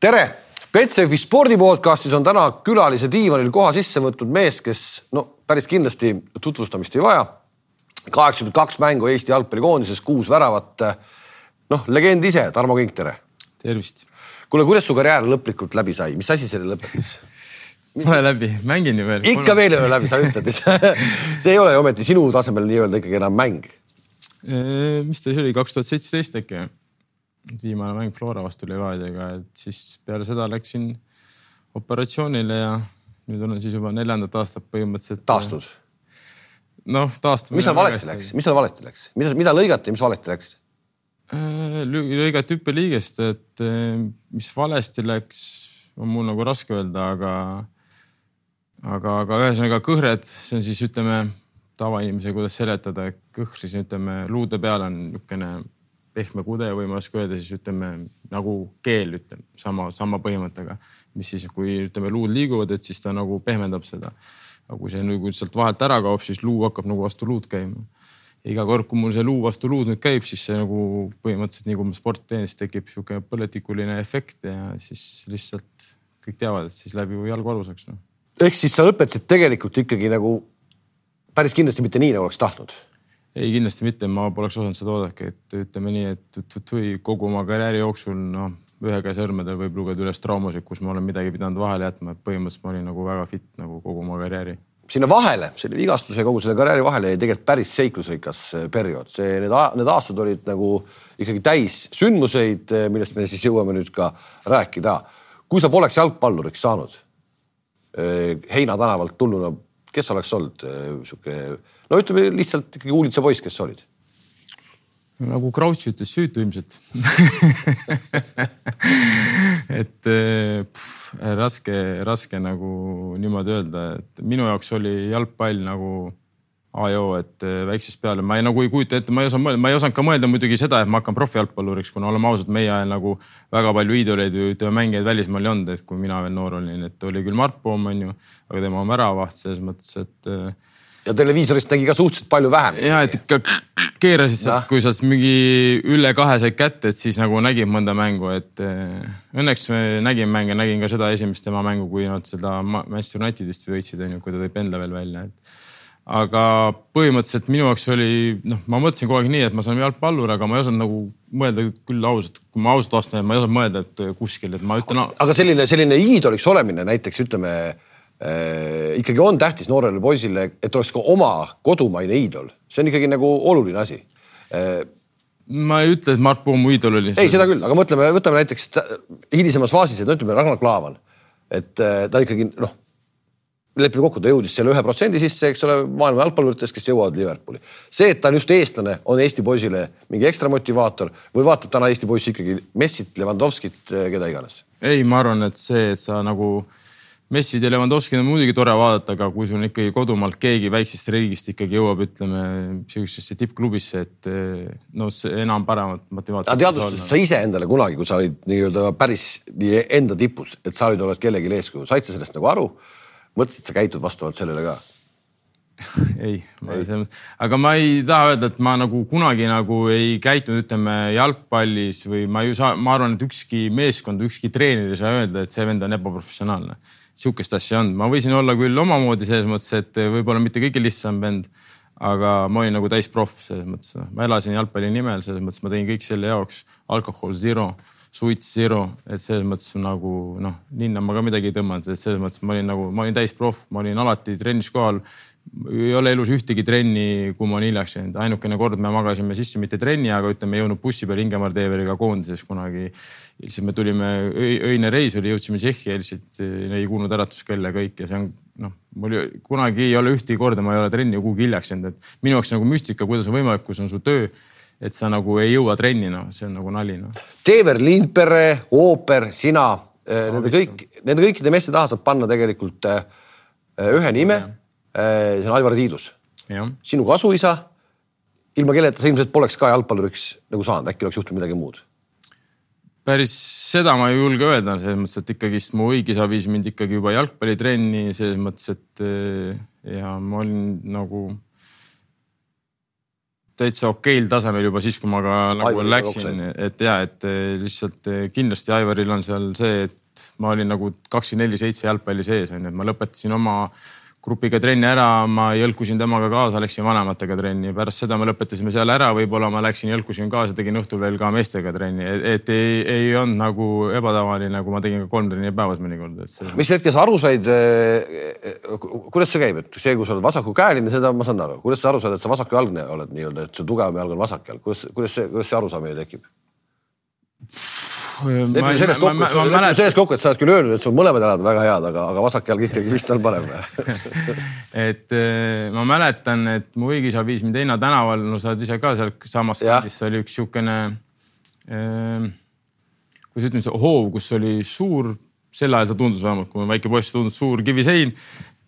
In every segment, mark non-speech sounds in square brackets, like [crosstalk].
tere, Betsafe spordi podcastis on täna külalise diivanil koha sisse võtnud mees, kes no päris kindlasti tutvustamist ei vaja. kaheksakümmend kaks mängu Eesti jalgpallikoondises, kuus väravat. noh, legend ise, Tarmo Kink, tere. tervist. kuule, kuidas su karjäär lõplikult läbi sai, mis asi selle lõpetas? Pole läbi, mängin ju veel. ikka veel ei ole läbi, sa ütled [laughs] see ei ole ju ometi sinu tasemel nii-öelda ikkagi enam mäng. mis ta siis oli, kaks tuhat seitseteist äkki? Viimane mäng Flora vastu Levadiaga, et siis peale seda läksin operatsioonile ja nüüd olen siis juba neljandat aastat põhimõtteliselt. taastud? noh, taastumine. mis seal valesti läks, mis seal valesti läks, mida, mida lõigati, mis valesti läks? Äh, lõigati hüppeliigest, et äh, mis valesti läks, on mul nagu raske öelda, aga, aga, aga ühesõnaga kõhred, see on siis ütleme tavainimesele, kuidas seletada, kõhr siis ütleme luude peal on niisugune pehme kude või ma ei oska öelda, siis ütleme nagu keel, ütleme sama, sama põhimõttega, mis siis, kui ütleme luud liiguvad, et siis ta nagu pehmendab seda. aga kui see nagu sealt vahelt ära kaob, siis luu hakkab nagu vastu luud käima. iga kord, kui mul see luu vastu luud nüüd käib, siis see nagu põhimõtteliselt nii kui ma sporti teen, siis tekib sihuke põletikuline efekt ja siis lihtsalt kõik teavad, et siis läheb ju jalg valusaks no.. ehk siis sa õpetasid tegelikult ikkagi nagu päris kindlasti mitte nii, nagu oleks tahtnud ei, kindlasti mitte, ma poleks osanud seda oodata, et ütleme nii, et või kogu oma karjääri jooksul noh, ühe käe sõrmedel võib lugeda üles traumasid, kus ma olen midagi pidanud vahele jätma, et põhimõtteliselt ma olin nagu väga fit nagu kogu oma karjääri. sinna vahele, selle vigastuse ja kogu selle karjääri vahele jäi tegelikult päris seiklusrikas eh, periood, see, need, need aastad olid nagu ikkagi täis sündmuseid, eh, millest me siis jõuame nüüd ka rääkida. kui sa poleks jalgpalluriks saanud, eh, Heina tänavalt tulnuna, kes oleks olnud sihuke no ütleme lihtsalt ikkagi huulitsa poiss, kes sa olid. Nagu Crouch ütles, süütu ilmselt. [laughs] Et eh, pff, raske, raske nagu niimoodi öelda, et minu jaoks oli jalgpall nagu A ja O, et eh, väiksest peale. Ma ei, nagu ei kujuta ette, ma ei osanud mõelda, ma ei osanud ka mõelda muidugi seda, et ma hakkan profijalgpalluriks, kuna oleme ausad, meie ajal nagu väga palju iidoleid või ütleme mängijaid välismaal ei olnud, et kui mina veel noor olin, et oli küll Mart Poom onju, aga tema on väravaht selles mõttes, et äh, ja televiisorist nägi ka suhteliselt palju vähem. ja et ikka keerasid sealt, kui sealt mingi üle kahe said kätte, et siis nagu nägid mõnda mängu, et eh, õnneks me nägime mänge, nägin ka seda esimest tema mängu, kui nad seda Manchester Unitedist võitsid, onju, kui ta tõi Pendla veel välja, et aga põhimõtteliselt minu jaoks oli, noh, ma mõtlesin kogu aeg nii, et ma saan jalgpallur, aga ma ei osanud nagu mõelda küll ausalt, kui ma ausalt vastan, et ma ei osanud mõelda, et kuskil, et ma ütlen. aga selline, selline iidoliks olemine näiteks ütleme ikkagi on tähtis noorele poisile, et oleks ka oma kodumaine iidol, see on ikkagi nagu oluline asi äh,. ma ei ütle, et Mart Poom mu iidol oli. ei, seda küll, aga mõtleme, võtame näiteks hilisemas faasis, et no ütleme Ragnar Klavan, et äh, ta ikkagi noh, lepime kokku, ta jõudis selle ühe protsendi sisse, eks ole, maailma jalgpalluritest, kes jõuavad Liverpooli. see, et ta on just eestlane, on Eesti poisile mingi ekstra motivaator või vaatab täna Eesti poiss ikkagi Messit, Levandovskit, keda iganes? ei, ma arvan, et see, et sa nagu äh, Messid ja Levanovskid on muidugi tore vaadata, aga kui sul ikkagi kodumaalt keegi väiksest riigist ikkagi jõuab, ütleme sihukesesse tippklubisse, et no see enam paremat motivaatorit. aga teadvustasid sa ise endale kunagi, kui sa olid nii-öelda päris nii enda tipus, et sa olid, oled kellelegi eeskuju, said sa sellest nagu aru? mõtlesid, sa käitud vastavalt sellele ka? [laughs] ei, aga ma ei taha öelda, et ma nagu kunagi nagu ei käitunud, ütleme jalgpallis või ma ju saa, ma arvan, et ükski meeskond, ükski treener ei saa öelda, et see vend on ebaprofessionaalne sihukest asja olnud, ma võisin olla küll omamoodi selles mõttes, et võib-olla mitte kõige lihtsam vend, aga ma olin nagu täisproff selles mõttes, ma elasin jalgpalli nimel, selles mõttes ma tegin kõik selle jaoks, alkohol zero, suits zero, et selles mõttes nagu noh, ninna ma ka midagi ei tõmmanud, et selles mõttes ma olin nagu, ma olin täisproff, ma olin alati trennis kohal ei ole elus ühtegi trenni, kuhu ma olen hiljaks jäänud, ainukene kord me magasime sisse mitte trenni, aga ütleme, ei jõudnud bussi peal Ingemar Teeveriga koondises kunagi. siis me tulime, öine reis oli, jõudsime Tšehhi ja lihtsalt ei kuulnud äratuskella kõik ja see on noh, mul kunagi ei ole ühtegi korda, ma ei ole trenni kuhugi hiljaks jäänud, et minu jaoks nagu müstika, kuidas on võimalik, kui see on su töö et sa nagu ei jõua trenni, noh, see on nagu nali, noh. Teever, Lindpere, Ooper, sina no,, eh, nende kõik, nende kõikide meeste taha saab panna tegelikult eh, ühe nime Äh, see on Aivar Tiidus. sinu kasuisa, ilma kelleta sa ilmselt poleks ka jalgpalluriks nagu saanud, äkki oleks juhtunud midagi muud? päris seda ma ei julge öelda, selles mõttes, et ikkagist mu õigisa viis mind ikkagi juba jalgpallitrenni selles mõttes, et äh, ja ma olin nagu täitsa okeil tasemel juba siis, kui ma ka nagu Aivari läksin, et ja, et eh, lihtsalt kindlasti Aivaril on seal see, et ma olin nagu kakskümmend neli seitse jalgpalli sees on ju, et ma lõpetasin oma grupiga trenni ära, ma jõlkusin temaga kaasa, läksin vanematega trenni, pärast seda me lõpetasime seal ära, võib-olla ma läksin, jõlkusin kaasa, tegin õhtul veel ka meestega trenni, et ei, ei olnud nagu ebatavaline, kui ma tegin ka kolm trenni päevas mõnikord, et see. mis hetkel sa aru said, kuidas see käib, et see, kui sa oled vasakukäeline, seda ma saan aru, kuidas sa aru saad, et sa vasakujalgne oled nii-öelda, et su tugevam jalg on vasak jalg, kuidas, kuidas see, kuidas see arusaamine tekib? Lepime selles kokku, et sa, lepime selles kokku, et sa oled küll öelnud, et sul mõlemad jalad on väga head, aga, aga vasak jalg ikkagi vist on parem. [laughs] Et eh, ma mäletan, et mu õigisa viis mind Heina tänaval, no sa oled ise ka sealsamas kandis, see oli üks niisugune äh,, kuidas ütleme, see hoov, kus oli suur, sel ajal ta tundus vähemalt, kui ma väike poiss, tundus suur kivisein.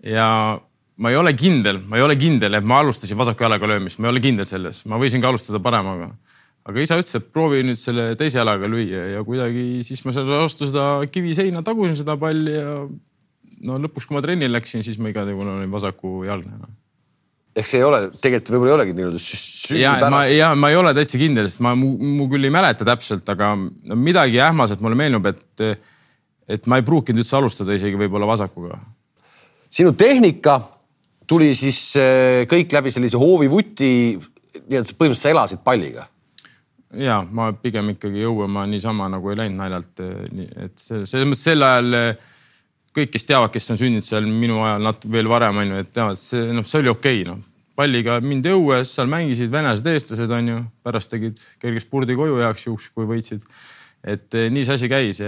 Ja ma ei ole kindel, ma ei ole kindel, et ma alustasin vasaku jalaga löömist, ma ei ole kindel selles, ma võisin ka alustada paremaga aga isa ütles, et proovi nüüd selle teise jalaga lüüa ja kuidagi siis ma seal vastu seda kiviseina tagusin seda palli ja no lõpuks, kui ma trenni läksin, siis ma igal juhul olin vasakujalgne no. ehk see ei ole, tegelikult võib-olla ei olegi nii-öelda sünnipärast. ma, ja ma ei ole täitsa kindel, sest ma, mu küll ei mäleta täpselt, aga no midagi ähmaselt mulle meenub, et, et ma ei pruukinud üldse alustada isegi võib-olla vasakuga. sinu tehnika tuli siis eh, kõik läbi sellise hoovivuti, nii-öelda põhimõtteliselt sa elasid palliga ja ma pigem ikkagi õue niisama nagu ei läinud naljalt, eh, et selles mõttes sel ajal eh, kõik, kes teavad, kes on sündinud seal minu ajal natuke veel varem on ju, et teavad, see noh, see oli okei okay, noh. palliga mindi õue, seal mängisid venelased, eestlased on ju, pärast tegid kerge spurdi koju heaks juhuks, kui võitsid. et eh, nii see asi käis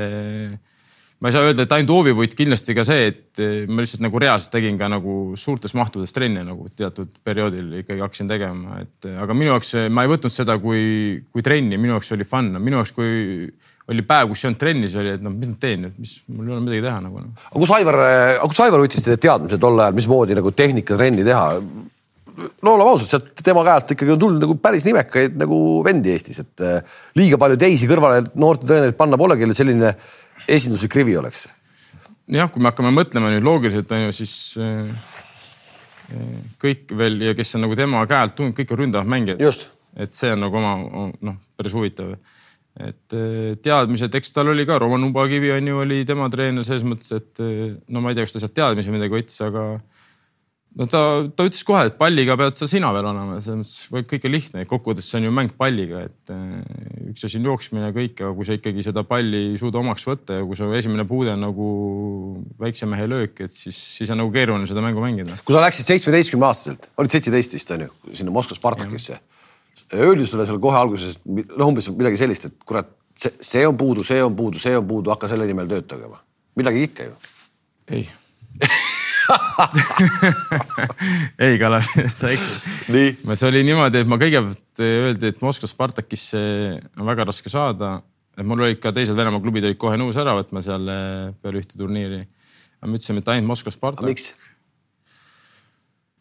ma ei saa öelda, et ainult hoovivõit, kindlasti ka see, et eh, ma lihtsalt nagu reaalselt tegin ka nagu suurtes mahtudes trenne nagu teatud perioodil ikkagi hakkasin tegema, et eh, aga minu jaoks ma ei võtnud seda kui, kui trenni, minu jaoks oli fun, minu jaoks, kui oli päev, kus ei olnud trenni, siis oli, et noh, mis ma teen nüüd, mis mul ei ole midagi teha nagu no.. aga kus Aivar, kus Aivar võttis need teadmised tol ajal, mismoodi nagu tehnikatrenni teha? No oleme ausad, sealt tema käelt ikkagi on tulnud nagu päris nimekaid nagu vendi Eestis, et eh, liiga palju teisi kõrvale noorte treenereid panna pole, kellel selline esinduslik rivi oleks? jah, kui me hakkame mõtlema nüüd loogiliselt on ju, siis äh, äh, kõik veel ja kes on nagu tema käelt tulnud, kõik on ründavad mängijad. et see on nagu oma noh, päris huvitav. et äh, teadmised, eks tal oli ka, Roman Ubakivi on ju, oli tema treener selles mõttes, et no ma ei tea, kas ta sealt teadmisi midagi võttis, aga no ta, ta ütles kohe, et palliga pead sa sina veel olema, selles mõttes kõik on lihtne, kokkuvõttes see on ju mäng palliga, et eh, üks asi on jooksmine ja kõik, aga kui sa ikkagi seda palli ei suuda omaks võtta ja kui su esimene puude on nagu väikse mehe löök, et siis, siis on nagu keeruline seda mängu mängida. kui sa läksid seitsmeteistkümne aastaselt, olid seitseteist vist on ju, sinna Moskva Spartakisse. Öeldi sulle seal kohe alguses noh, umbes midagi sellist, et kurat, see, see on puudu, see on puudu, see on puudu, hakka selle nimel tööd tegema. midagi ikka ju. ei [laughs] [laughs] ei, Kalev, sa eksid. see oli niimoodi, et ma kõigepealt öeldi, et Moskva Spartakisse on väga raske saada. et mul olid ka teised Venemaa klubid olid kohe nõus ära võtma seal eh, peale ühte turniiri. aga me ütlesime, et ainult Moskva Spartak.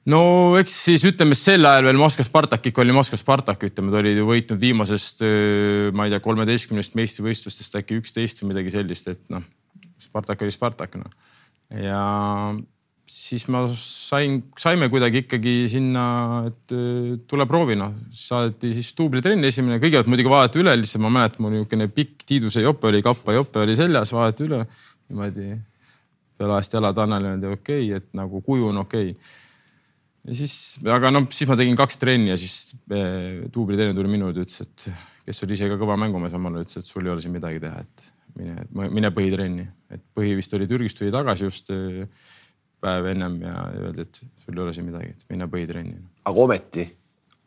no eks siis ütleme, sel ajal veel Moskva Spartak ikka oli Moskva Spartak, ütleme, ta oli ju võitnud viimasest, eh, ma ei tea, kolmeteistkümnest meistrivõistlustest äkki üksteist või midagi sellist, et noh, Spartak oli Spartak noh. ja siis ma sain, saime kuidagi ikkagi sinna, et äh, tule proovi noh, saadeti siis duublitrenni esimene, kõigepealt muidugi vaadati üle, lihtsalt ma mäletan, mul niisugune pikk tiiduse jope oli, kappa jope oli seljas, vaadati üle niimoodi. peale ajast jalad niimoodi okei okay,, et nagu kuju on okei okay. ja siis, aga noh, siis ma tegin kaks trenni ja siis äh, duublitreener tuli minu juurde, ütles, et kes oli ise ka kõva mängumees omal, ütles, et sul ei ole siin midagi teha, et mine, mine põhitrenni, et põhi vist oli Türgist tuli tagasi just äh, päev ennem ja öeldi, et sul ei ole siin midagi, et mine põhitrenni. aga ometi,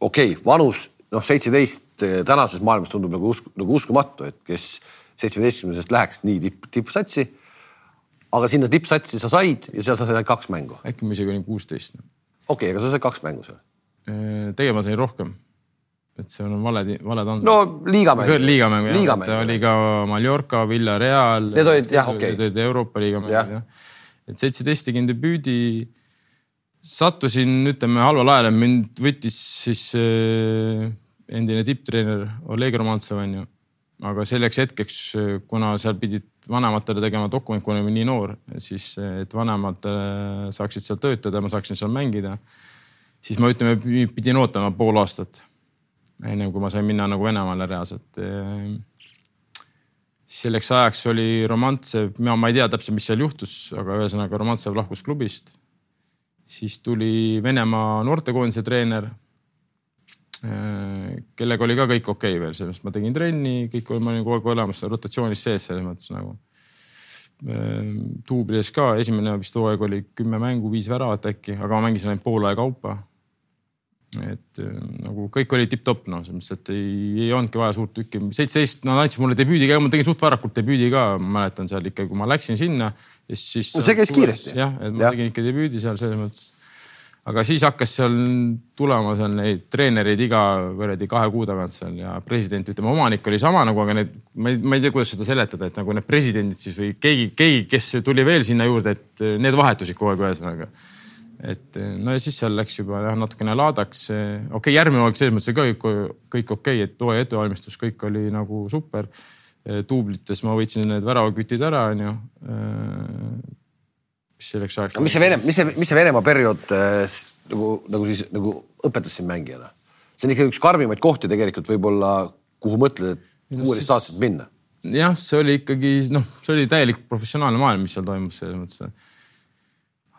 okei okay,, vanus noh, seitseteist eh, tänases maailmas tundub nagu usk, nagu uskumatu, et kes seitsmeteistkümnesest läheks nii tipp, tippsatsi. aga sinna tippsatsi sa said ja seal sa said kaks mängu. äkki ma isegi olin kuusteist. okei okay,, aga sa said kaks mängu seal? Äh, tegelikult ma sain rohkem. et see on valed, valed andmed. no liigamäng. liigamäng jah, ta oli ka Mallorca, Villareal. Need olid jah, okei okay.. Need olid Euroopa liiga mängud jah ja et seitseteist tegin debüüdi. sattusin, ütleme halval ajal, mind võttis siis äh, endine tipptreener Oleg Romantsev onju. aga selleks hetkeks, kuna seal pidid vanematele tegema dokument, kuna olin nii noor, siis et vanemad äh, saaksid seal töötada, ma saaksin seal mängida. siis ma ütleme, pidin ootama pool aastat ennem kui ma sain minna nagu Venemaale reaalselt. Selleks ajaks oli Romantsev, mina, ma ei tea täpselt, mis seal juhtus, aga ühesõnaga Romantsev lahkus klubist. siis tuli Venemaa noortekoondise treener kellega oli ka kõik okei okay veel, selles mõttes ma tegin trenni, kõik oli, ma olin kogu aeg olemas rotatsioonis sees selles mõttes nagu duublides ehm, ka, esimene vist hooaeg oli kümme mängu, viis väravat äkki, aga ma mängisin ainult poole kaupa. Et ehm, nagu kõik oli tipp-topp noh, selles mõttes, et ei, ei olnudki vaja suurt tükki. seitseteist, nad andsid mulle debüüdi ka, ma tegin suht varakult debüüdi ka, ma mäletan seal ikka, kui ma läksin sinna. siis. no see käis kiiresti. jah, et ma ja. tegin ikka debüüdi seal selles mõttes aga siis hakkas seal tulema seal neid treenereid iga kuradi kahe kuu tagant seal ja president, ütleme, omanik oli sama nagu, aga need, ma ei, ma ei tea, kuidas seda seletada, et nagu need presidendid siis või keegi, keegi, kes tuli veel sinna juurde, et need vahetusid kogu aeg ühesõnaga. Et no ja siis seal läks juba jah natukene laadaks. okei okay,, järgmine hooaeg selles mõttes ka kõik, kõik okei okay,, et hooaja ettevalmistus, kõik oli nagu super. duublites ma võitsin need väravakütid ära, onju mis selleks ajaks. mis see Vene, mis see, mis see Venemaa periood nagu, nagu siis nagu õpetas sind mängijana? see on ikka üks karmimaid kohti tegelikult võib-olla, kuhu mõtled, et kuueteistaastaselt minna. jah, see oli ikkagi noh, see oli täielik professionaalne maailm, mis seal toimus selles mõttes.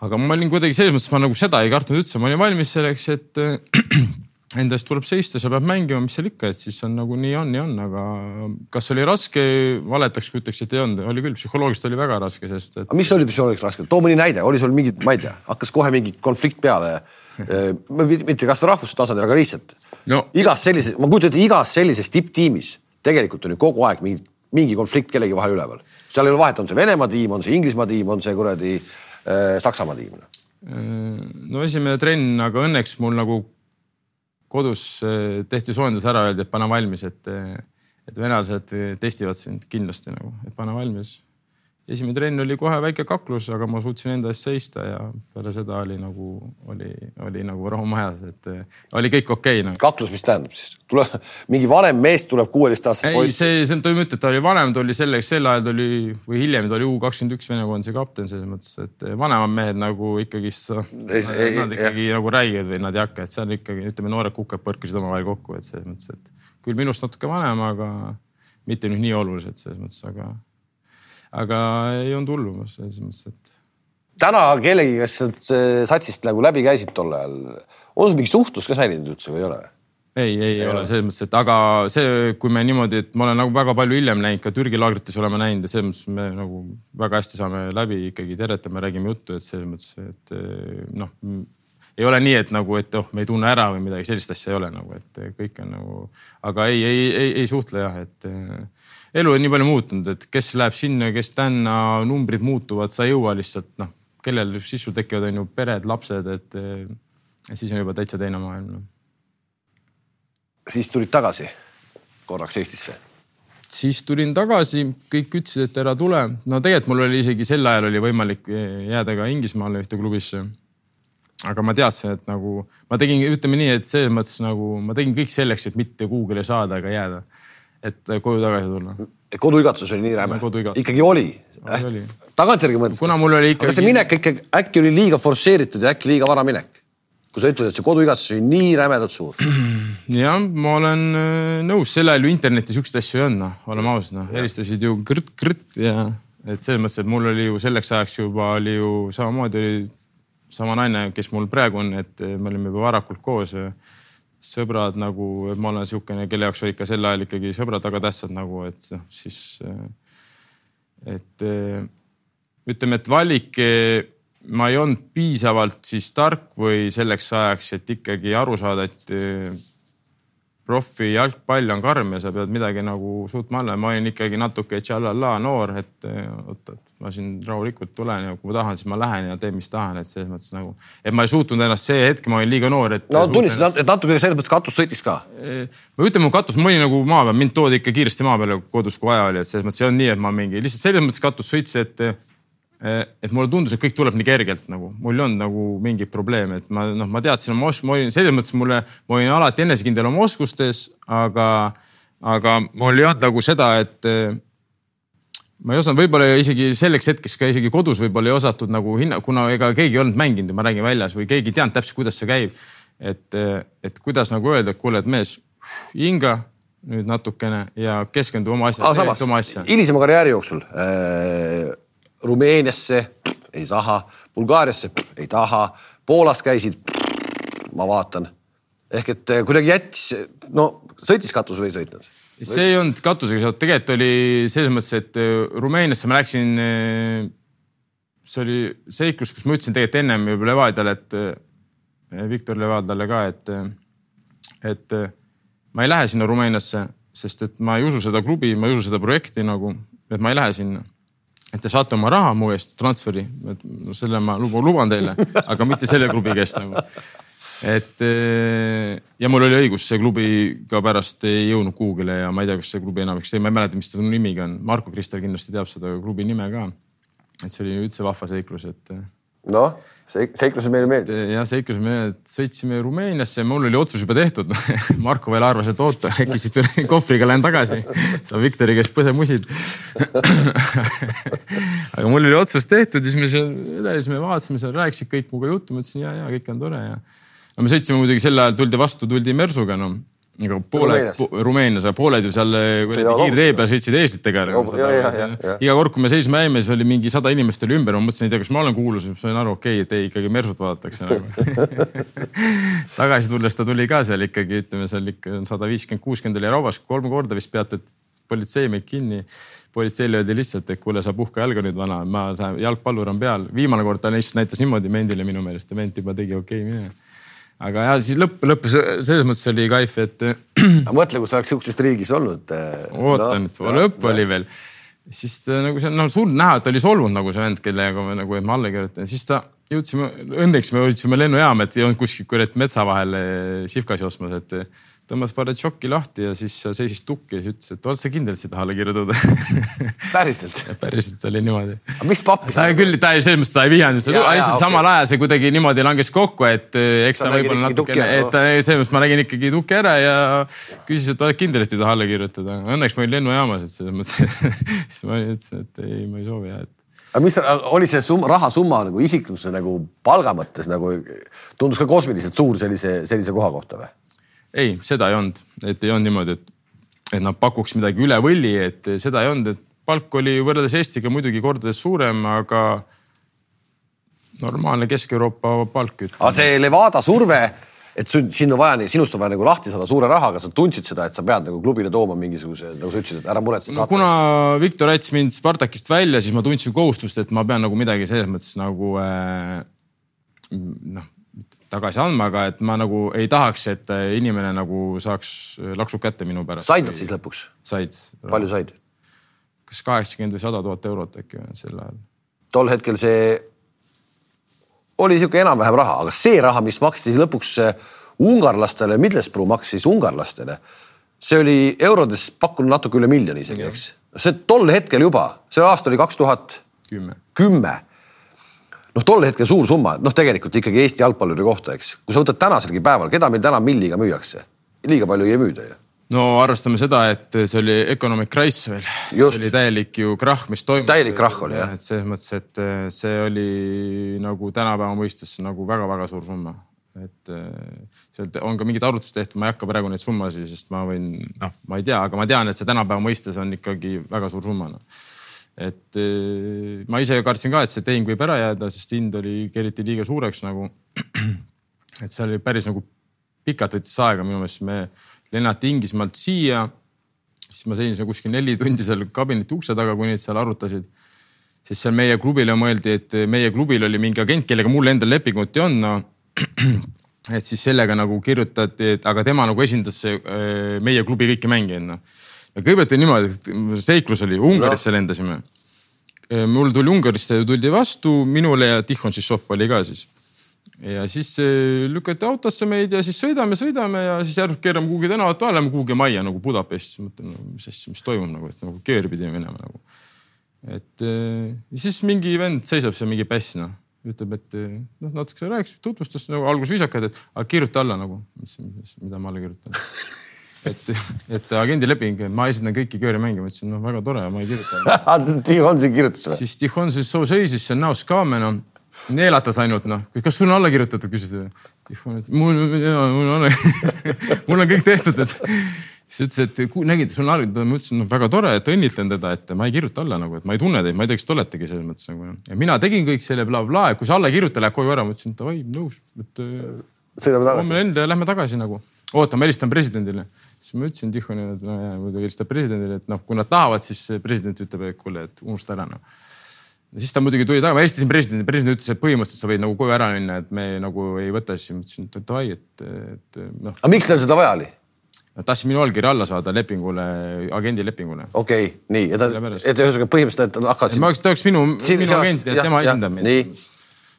Aga ma olin kuidagi selles mõttes, ma nagu seda ei kartnud üldse, ma olin valmis selleks, et [clears throat] enda eest tuleb seista, sa pead mängima, mis seal ikka, et siis on nagu nii on, nii on, aga kas oli raske, valetaks, kui ütleks, et ei olnud, oli küll, psühholoogiliselt oli väga raske, sest et. mis oli psühholoogiliselt raske, too mõni näide, oli sul mingit, ma ei tea, hakkas kohe mingi konflikt peale. Mitte kasvõi rahvuse tasandil, aga lihtsalt. No. igas sellises, ma kujutan ette, igas sellises tipptiimis tegelikult on ju kogu aeg mingi, mingi konflikt kellegi vahel üleval. seal ei ole vahet, on see Venemaa tiim, on see Inglismaa tiim, on see kuradi äh, Saksamaa tiim. no esimene trenn, aga õnneks mul nagu kodus eh, tehti soojendus ära, öeldi, et pane valmis, et, et venelased testivad sind kindlasti nagu, et pane valmis esimene trenn oli kohe väike kaklus, aga ma suutsin enda eest seista ja peale seda oli nagu, oli, oli nagu rahu majas, et eh, oli kõik okei okay, nagu. kaklus, mis tähendab siis? tuleb mingi vanem mees tuleb kuueteistaastase poiss? ei, see, see, ta ei mõtle, et ta oli vanem, ta oli selleks, sel ajal ta oli või hiljem ta oli U kakskümmend üks Vene koondise kapten selles mõttes, et vanemad mehed nagu ikkagist, nad ikkagi jah. nagu räiged või nad ei hakka, et seal ikkagi ütleme, noored kukad põrkasid omavahel kokku, et selles mõttes, et küll minust natuke vanem, aga mitte nüüd nii oluliselt selles mõttes, aga aga ei olnud hullu selles mõttes, et. täna kellegi, kes sealt satsist nagu läbi käisid tol ajal, on sul mingi suhtlus ka säilinud üldse või ei ole? ei, ei, ei ole selles mõttes, et aga see, kui me niimoodi, et ma olen nagu väga palju hiljem näinud, ka Türgi laagrites oleme näinud ja selles mõttes me nagu väga hästi saame läbi ikkagi tervitame, räägime juttu, et selles mõttes, et noh, ei ole nii, et nagu, et oh, me ei tunne ära või midagi sellist asja ei ole nagu, et kõik on nagu, aga ei, ei, ei, ei suhtle jah, et elu on nii palju muutunud, et kes läheb sinna, kes tänna, numbrid muutuvad, sa ei jõua lihtsalt noh, kellel sissu tekivad, on ju pered, lapsed, et siis on juba täitsa teine maailm no.. siis tulid tagasi korraks Eestisse? siis tulin tagasi, kõik ütlesid, et ära tule. no tegelikult mul oli isegi sel ajal oli võimalik jääda ka Inglismaale ühte klubisse. aga ma teadsin, et nagu ma tegin, ütleme nii, et selles mõttes nagu ma tegin kõik selleks, et mitte kuhugile saada ega jääda et koju tagasi tulla. koduigatsus oli nii räme? ikkagi oli, oli.? tagantjärgi mõttes. kuna mul oli ikkagi. aga see minek ikkagi äkki oli liiga forsseeritud ja äkki liiga vara minek? kui sa ütled, et see koduigatsus oli nii rämedalt suur. [clears throat] jah, ma olen äh, nõus, sel ajal ju internetis siukseid asju ei olnud, noh, oleme ausad, noh, helistasid ju kõrt-kõrt ja et selles mõttes, et mul oli ju selleks ajaks juba oli ju samamoodi oli sama naine, kes mul praegu on, et me olime juba varakult koos sõbrad nagu, ma olen niisugune, kelle jaoks olid ka sel ajal ikkagi sõbrad väga tähtsad nagu, et noh, siis. et ütleme, et valik, ma ei olnud piisavalt siis tark või selleks ajaks, et ikkagi aru saada, et profi jalgpall on karm ja sa pead midagi nagu suutma alla. ma olin ikkagi natuke tšallala noor, et oot, et ma siin rahulikult tulen ja kui ma tahan, siis ma lähen ja teen, mis tahan, et selles mõttes nagu, et ma ei suutnud ennast see hetk, ma olin liiga noor, et. no tunnistasid, et natuke selles mõttes katus sõitis ka. või ütleme, katus, ma olin nagu maa peal, mind toodi ikka kiiresti maa peale kodus, kui vaja oli, et selles mõttes ei olnud nii, et ma mingi lihtsalt selles mõttes katus sõitis, et et mulle tundus, et kõik tuleb nii kergelt nagu, mul ei olnud nagu mingit probleemi, et ma noh, ma teadsin oma oskusi, ma olin selles mõttes mulle, ma olin alati enesekindel oma oskustes, aga, aga mul ei olnud nagu seda, et ma ei osanud, võib-olla isegi selleks hetkeks ka isegi kodus võib-olla ei osatud nagu hinna, kuna ega keegi ei olnud mänginud ja ma räägin väljas või keegi ei teadnud täpselt, kuidas see käib. et, et kuidas nagu öelda, et kuule, et mees, hinga nüüd natukene ja keskendu oma asja, aga samas hilisema karjääri jooksul äh, Rumeeniasse ei taha, Bulgaariasse ei taha, Poolas käisid, ma vaatan ehk et äh, kuidagi jättis, no sõitis katus või ei sõitnud? see ei olnud katusega seotud, tegelikult oli selles mõttes, et äh, Rumeeniasse ma läksin. Äh, see oli seiklus, kus ma ütlesin tegelikult ennem juba Levadiale, et Viktor Levadale ka, et, et ma ei lähe sinna Rumeeniasse, sest et ma ei usu seda klubi, ma ei usu seda projekti nagu, et ma ei lähe sinna et te saate oma raha mu eest transferi, selle ma luban teile, aga mitte selle klubi käest nagu et eh, ja mul oli õigus, see klubi ka pärast ei jõudnud kuhugile ja ma ei tea, kas see klubi enam eksisteerib, ma ei mäleta, mis ta nimigi on. Marko Kristel kindlasti teab seda klubi nime ka. et see oli üldse vahva seiklus, et. Eh, noh, seiklused meile meeldib. jah, seiklused meile, sõitsime Rumeeniasse, mul oli otsus juba tehtud. [laughs] Marko veel arvas, et oota, äkki siit [laughs] kohvriga lähen tagasi, saan Viktori käest põsemusid. [laughs] Aga mul oli otsus tehtud, siis me seal vedasime, vaatasime seal, rääkisid kõik minuga juttu, ma ütlesin ja, ja kõik on tore ja no me sõitsime muidugi sel ajal, tuldi vastu, tuldi Mersuga noh aga pooled, Rumeenias, pooled ju seal eh, kiirtee peal sõitsid eeslitega. iga kord, kui me seisma jäime, siis oli mingi sada inimest oli ümber, ma mõtlesin, ei tea, kas ma olen kuulus, siis sain aru, okei okay,, et ei ikkagi Mersut vaadatakse nagu. [laughs] tagasi tulles ta tuli ka seal ikkagi, ütleme seal ikka sada viiskümmend, kuuskümmend oli rauas, kolm korda vist peatati politsei meid kinni. politseile öeldi lihtsalt, et kuule, sa puhka jalga nüüd vana, ma, jalgpallur on peal. viimane kord ta lihtsalt näitas niimoodi Mendile minu meelest ja Ment juba tegi okei okay, mine aga ja siis lõpp, lõppes selles mõttes oli kaif, et. aga mõtle, kui sa oleks sihukesest riigis olnud. Äh, ootan no,, lõpp no. oli veel, siis ta nagu see noh, sul näha, et oli solvunud nagu see vend, kellega me nagu, et ma alla kirjutan, siis ta jõudsime, õnneks me jõudsime lennujaama, et ei olnud kuskil kurat metsa vahel Sivkas jooksmas, et tõmbas Baratšoki lahti ja siis seisis tukki ja siis ütles, et oled sa kindel, et siit alla kirjutada [laughs] päriselt [laughs] päriselt oli niimoodi. aga miks pappi? ta küll, ta selles mõttes ta ei vihanud, lihtsalt okay. samal ajal see kuidagi niimoodi langes kokku, et eh, eks ta, ta võib-olla natukene, et ta selles mõttes ma nägin ikkagi tuki ära ja küsis, et oled kindel, et ei taha alla kirjutada. Õnneks ma olin lennujaamas, et selles mõttes [laughs] siis ma ütlesin, et ei, ma ei soovi ja et aga mis oli see summa, rahasumma nagu isikluse nagu palga mõttes nagu tundus ka kosmiliselt suur sellise, sellise koha kohta või? Ei, seda ei olnud, et ei olnud niimoodi, et, et nad pakuks midagi üle võlli, et seda ei olnud, et palk oli võrreldes Eestiga muidugi kordades suurem, aga normaalne Kesk-Euroopa palk. aga see Levada surve, et sind on vaja, sinust on vaja nagu lahti saada suure rahaga, sa tundsid seda, et sa pead nagu klubile tooma mingisuguse, nagu sa ütlesid, et ära muretse no,. kuna Viktor jättis mind Spartakist välja, siis ma tundsin kohustust, et ma pean nagu midagi selles mõttes nagu äh, noh tagasi andma, aga et ma nagu ei tahaks, et inimene nagu saaks laksu kätte minu pärast. said nad siis lõpuks? said. palju said? kas kaheksakümmend või sada tuhat eurot äkki sel ajal. tol hetkel see oli sihuke enam-vähem raha, aga see raha, mis maksti siis lõpuks äh, ungarlastele, Middlesbrough maksis ungarlastele, see oli eurodes pakkunud natuke üle miljoni isegi, eks. see tol hetkel juba, see aasta oli kaks tuhat kümme noh, tol hetkel suur summa, noh, tegelikult ikkagi Eesti jalgpalluri kohta, eks. kui sa võtad tänaselgi päeval, keda meil täna milliga müüakse? liiga palju ei müüda ju. no arvestame seda, et see oli economic crisis veel. see oli täielik ju krahh, mis toimus. täielik krahh oli jah. et selles mõttes, et eh, see oli nagu tänapäeva mõistes nagu väga-väga suur summa et eh, sealt on ka mingid arvutused tehtud, ma ei hakka praegu neid summasid, sest ma võin, noh, ma ei tea, aga ma tean, et see tänapäeva mõistes on ikkagi väga suur summa no et eh, ma ise kartsin ka, et see tehing võib ära jääda, sest hind oli, keriti liiga suureks nagu. [clears throat] et seal oli päris nagu pikalt võttis aega minu meelest, me lennati Inglismaalt siia. siis ma seisin kuskil neli tundi seal kabineti ukse taga, kuni nad seal arutasid. siis seal meie klubile mõeldi, et meie klubil oli mingi agent, kellega mul endal lepingut ei olnud, no [clears throat] et siis sellega nagu kirjutati, et aga tema nagu esindas eh, meie klubi kõiki mängijaid noh kõigepealt oli niimoodi, et seiklus oli, Ungarisse no. lendasime. mul tuli Ungarisse, tuldi vastu, minule ja Tihon Šišov oli ka siis. ja siis eh, lükati autosse meid ja siis sõidame, sõidame ja siis järsku keerame kuhugi tänavat vahele, lähme kuhugi majja nagu Budapestis, mõtlen no,, mis asja, mis toimub nagu, et nagu kööri pidime minema nagu. et eh, siis mingi vend seisab seal, mingi päss noh ütleb, et noh, natuke rääkis, tutvustas nagu alguses viisakalt, et aga kirjuta alla nagu, mida ma alla kirjutan [laughs] et, et agendileping, ma esindan kõiki köörimänge, ma ütlesin, noh, väga tore, ma ei kirjuta [laughs] Tihon siin kirjutas või? siis Tihon siis seisis seal näost ka me noh, neelatas ainult noh, kas sul on alla kirjutatud, küsis. mul, mul on, [laughs] mul on kõik tehtud, et siis ütles, et nägid, sul on allkirjad, ma ütlesin, noh väga tore, et õnnitlen teda, et ma ei kirjuta alla nagu, et ma ei tunne teid, ma ei tea, kes te oletegi selles mõttes nagu. ja mina tegin kõik selle blablabla ja kui sa alla ei kirjuta, läheb koju ära, ma ütlesin davai, nõus, et. sõidame tagasi. homme lend ja lähme tagasi nagu. oota, ma helistan presidendile. Siis ma ütlesin Tihonile, et no ja muidugi helistab presidendile, et noh, kui nad tahavad, siis president ütleb, et kuule, et unusta ära noh siis ta muidugi tuli tagasi, ma helistasin presidendile, president ütles, et põhimõtteliselt sa võid nagu koju ära minna, et me nagu ei võta, siis ma ütlesin, et davai, et, et noh. aga miks teil seda vaja oli? Nad tahtsid minu allkirja alla saada lepingule, agendi lepingule. okei okay,, nii, et, et ühesõnaga põhimõtteliselt nad hakkavad. ma oleks, ta oleks minu, minu agent ja tema esindab mind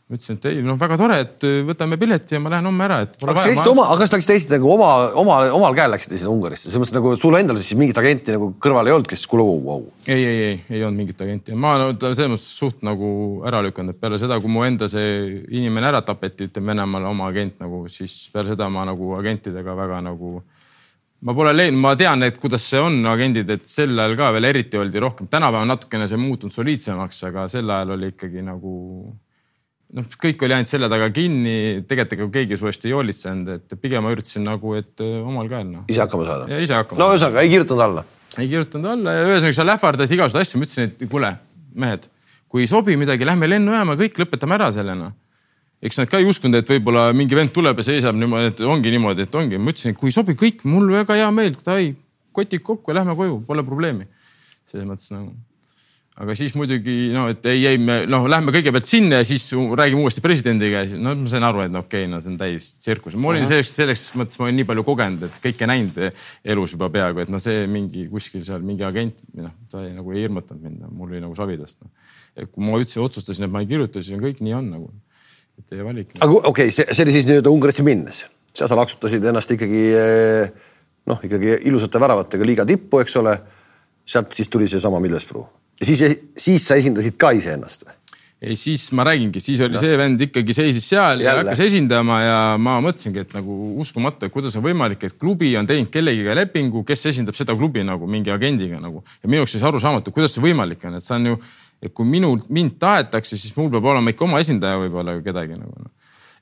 ma ütlesin, et ei noh, väga tore, et äh, võtame pileti ja ma lähen homme ära, et. aga kas te läksite oma, aga kas te läksite nagu oma, oma, omal käel läksite sinna Ungarisse, selles mõttes nagu sul endal siis mingit agenti nagu kõrval ei olnud, kes kuule wow, wow.? ei, ei, ei, ei olnud mingit agenti ma no, selles mõttes suht nagu ära lükanud, et peale seda, kui mu enda see inimene ära tapeti, ütleme Venemaal oma agent nagu, siis peale seda ma nagu agentidega väga nagu ma pole leidnud, ma tean, et kuidas see on, agendid, et sel ajal ka veel eriti oldi rohkem, tänapäeval natukene see muutunud soliidsemaks, aga sel ajal oli ikkagi nagu noh, kõik oli ainult selle taga kinni, tegelikult ega keegi su eest ei hoolitsenud, et pigem ma üritasin nagu, et äh, omal käel noh. ise hakkama saada? ja ise hakkama. no ühesõnaga ei kirjutanud alla? ei kirjutanud alla ja ühesõnaga seal ähvardati igasuguseid asju, ma ütlesin, et kuule, mehed, kui ei sobi midagi, lähme lennujaama, kõik lõpetame ära selle noh. eks nad ka ei uskunud, et võib-olla mingi vend tuleb ja seisab niimoodi, et ongi niimoodi, et ongi. ma ütlesin, et kui ei sobi kõik, mul väga hea meel, davai, kotid kokku ja lähme koju, pole probleemi. selles mõttes nagu aga siis muidugi no, et ei, ei, me noh, lähme kõigepealt sinna ja siis räägime uuesti presidendiga ja siis no ma sain aru, et no okei okay,, no see on täis tsirkus. ma olin selleks, selleks mõttes ma olin nii palju kogenud, et kõike näinud elus juba peaaegu, et noh, see mingi kuskil seal mingi agent, noh, ta ei, nagu ei hirmutanud mind, mul oli nagu sabidast no.. et kui ma üldse otsustasin, et ma ei kirjuta, siis on kõik nii on nagu, et teie valik. aga okei okay,, see, see oli siis nii-öelda Ungarisse minnes, seal sa laksutasid ennast ikkagi noh, ikkagi ilusate väravatega liiga tippu, eks ole. sealt siis tuli seesama Millespruu ja siis, siis sa esindasid ka iseennast või? ei, siis ma räägingi, siis oli no. see vend ikkagi seisis seal Jälle. ja hakkas esindama ja ma mõtlesingi, et nagu uskumatu, et kuidas on võimalik, et klubi on teinud kellegiga lepingu, kes esindab seda klubi nagu mingi agendiga nagu. ja minu jaoks siis arusaamatu, kuidas see võimalik on, et see on ju, et kui minult, mind tahetakse, siis mul peab olema ikka oma esindaja võib-olla kedagi nagu no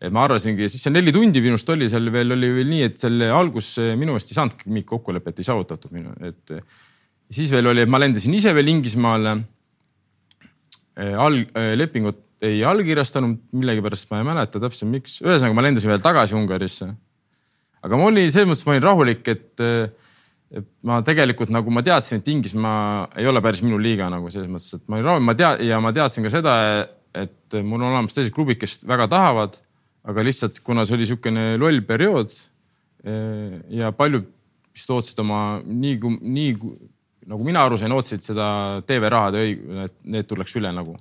et ma arvasingi, siis see neli tundi minust oli seal veel oli veel nii, et selle algus minu meelest ei saanudki mingit kokkulepet ei saavutatud minu, et siis veel oli, et ma lendasin ise veel Inglismaale. Äh, all, äh, lepingut ei allkirjastanud, millegipärast ma ei mäleta täpselt, miks. ühesõnaga, ma lendasin veel tagasi Ungarisse. aga ma olin selles mõttes, ma olin rahulik, et, äh, et ma tegelikult nagu ma teadsin, et Inglismaa ei ole päris minu liiga nagu selles mõttes, et ma olin rahulik, ma tea- ja ma teadsin ka seda, et mul on olemas teised klubid, kes väga tahavad, aga lihtsalt kuna see oli niisugune loll periood ja paljud vist ootasid oma nii, nii nagu mina aru sain, ootasid seda TV-rahade õig-, et need tuleks üle nagu.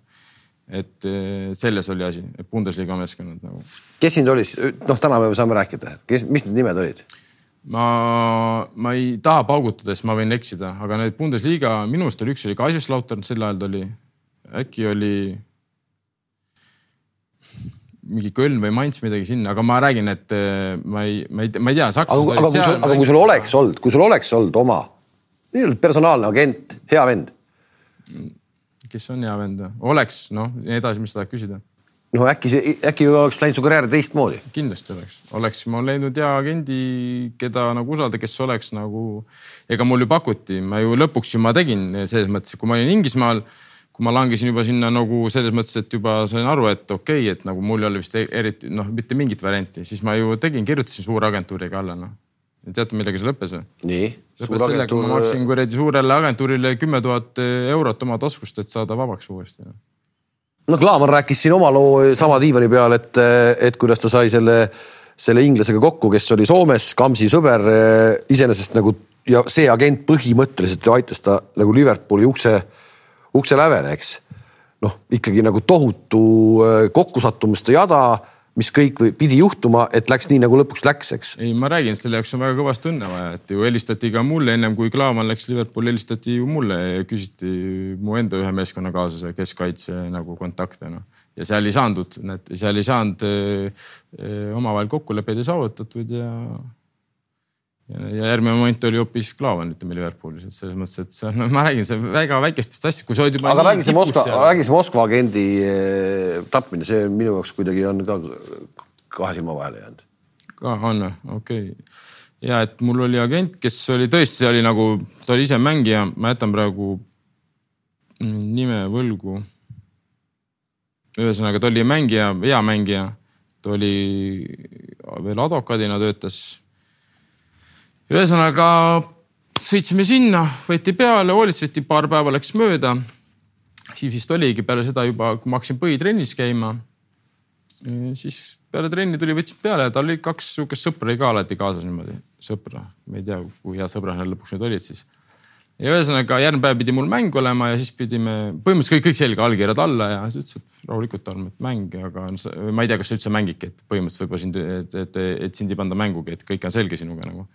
et eh, selles oli asi, Bundesliga meeskonnad nagu. kes sind oli, noh, tänapäeval saame rääkida, kes, mis need nimed olid? ma, ma ei taha paugutada, sest ma võin eksida, aga need Bundesliga, minu arust oli üks oli Kaiserslautern, sel ajal ta oli, äkki oli mingi Köln või Mainz midagi sinna, aga ma räägin, et eh, ma ei, ma ei, ma ei tea. aga, aga, kui sul, aga kui sul oleks olnud, kui sul oleks olnud oma nii-öelda personaalne agent, hea vend. kes on hea vend? oleks, noh, edasi, mis sa tahad küsida? no äkki see, äkki oleks läinud su karjäär teistmoodi? kindlasti oleks, oleks ma leidnud hea agendi, keda nagu usaldada, kes oleks nagu, ega mul ju pakuti, ma ju lõpuks ju ma tegin selles mõttes, kui ma olin Inglismaal, kui ma langesin juba sinna nagu selles mõttes, et juba sain aru, et okei okay,, et nagu mul ei ole vist eriti noh, mitte mingit varianti, siis ma ju tegin, kirjutasin suure agentuuriga alla noh teate, millega see lõppes või? nii? lõppes sellega, kui ma maksin kuradi suurele agentuurile kümme tuhat eurot oma taskust, et saada vabaks uuesti. no Klaaman rääkis siin oma loo sama diivani peal, et, et kuidas ta sai selle, selle inglasega kokku, kes oli Soomes, Kamsi sõber iseenesest nagu ja see agent põhimõtteliselt ju aitas ta nagu Liverpooli ukse, ukse lävele, eks. noh, ikkagi nagu tohutu kokkusattumuste jada mis kõik või pidi juhtuma, et läks nii nagu lõpuks läks, eks. ei, ma räägin, selle jaoks on väga kõvasti õnne vaja, et ju helistati ka mulle ennem kui Klaavan läks Liverpooli, helistati ju mulle ja küsiti mu enda ühe meeskonnakaaslase keskkaitse nagu kontakte noh. ja seal ei saanud, näed, seal ei saanud äh, omavahel kokkuleppeid ei saavutatud ja ja järgmine moment oli hoopis Klaavan, ütleme Liverpoolis, et selles mõttes, et see, no ma räägin, see väga väikestest asjadest, kui sa oled juba. aga räägi see Moskva, räägi see Moskva agendi eh, tapmine, see minu jaoks kuidagi on ka kahe silma vahele jäänud. ka on või, okei okay. ja et mul oli agent, kes oli tõesti, see oli nagu, ta oli ise mängija, ma jätan praegu nime võlgu. ühesõnaga, ta oli mängija, hea mängija, ta oli veel advokaadina töötas. Ühesõnaga sõitsime sinna, võeti peale, hoolitseti, paar päeva läks mööda. siis vist oligi peale seda juba, kui ma hakkasin põhitrennis käima. siis peale trenni tuli, võtsin peale ja tal oli kaks sihukest sõpra oli ka alati kaasas niimoodi, sõpra, ma ei tea, kui head sõbrad nad lõpuks nüüd olid siis ja ühesõnaga järgmine päev pidi mul mäng olema ja siis pidime, põhimõtteliselt kõik, kõik selge, allkirjad alla ja siis ütles, et rahulikult et mäng, aga ma ei tea, kas sa üldse mängidki, et põhimõtteliselt võib-olla sind, et, et, et sind ei panda mängugi, et kõik on selge sinuga nagu.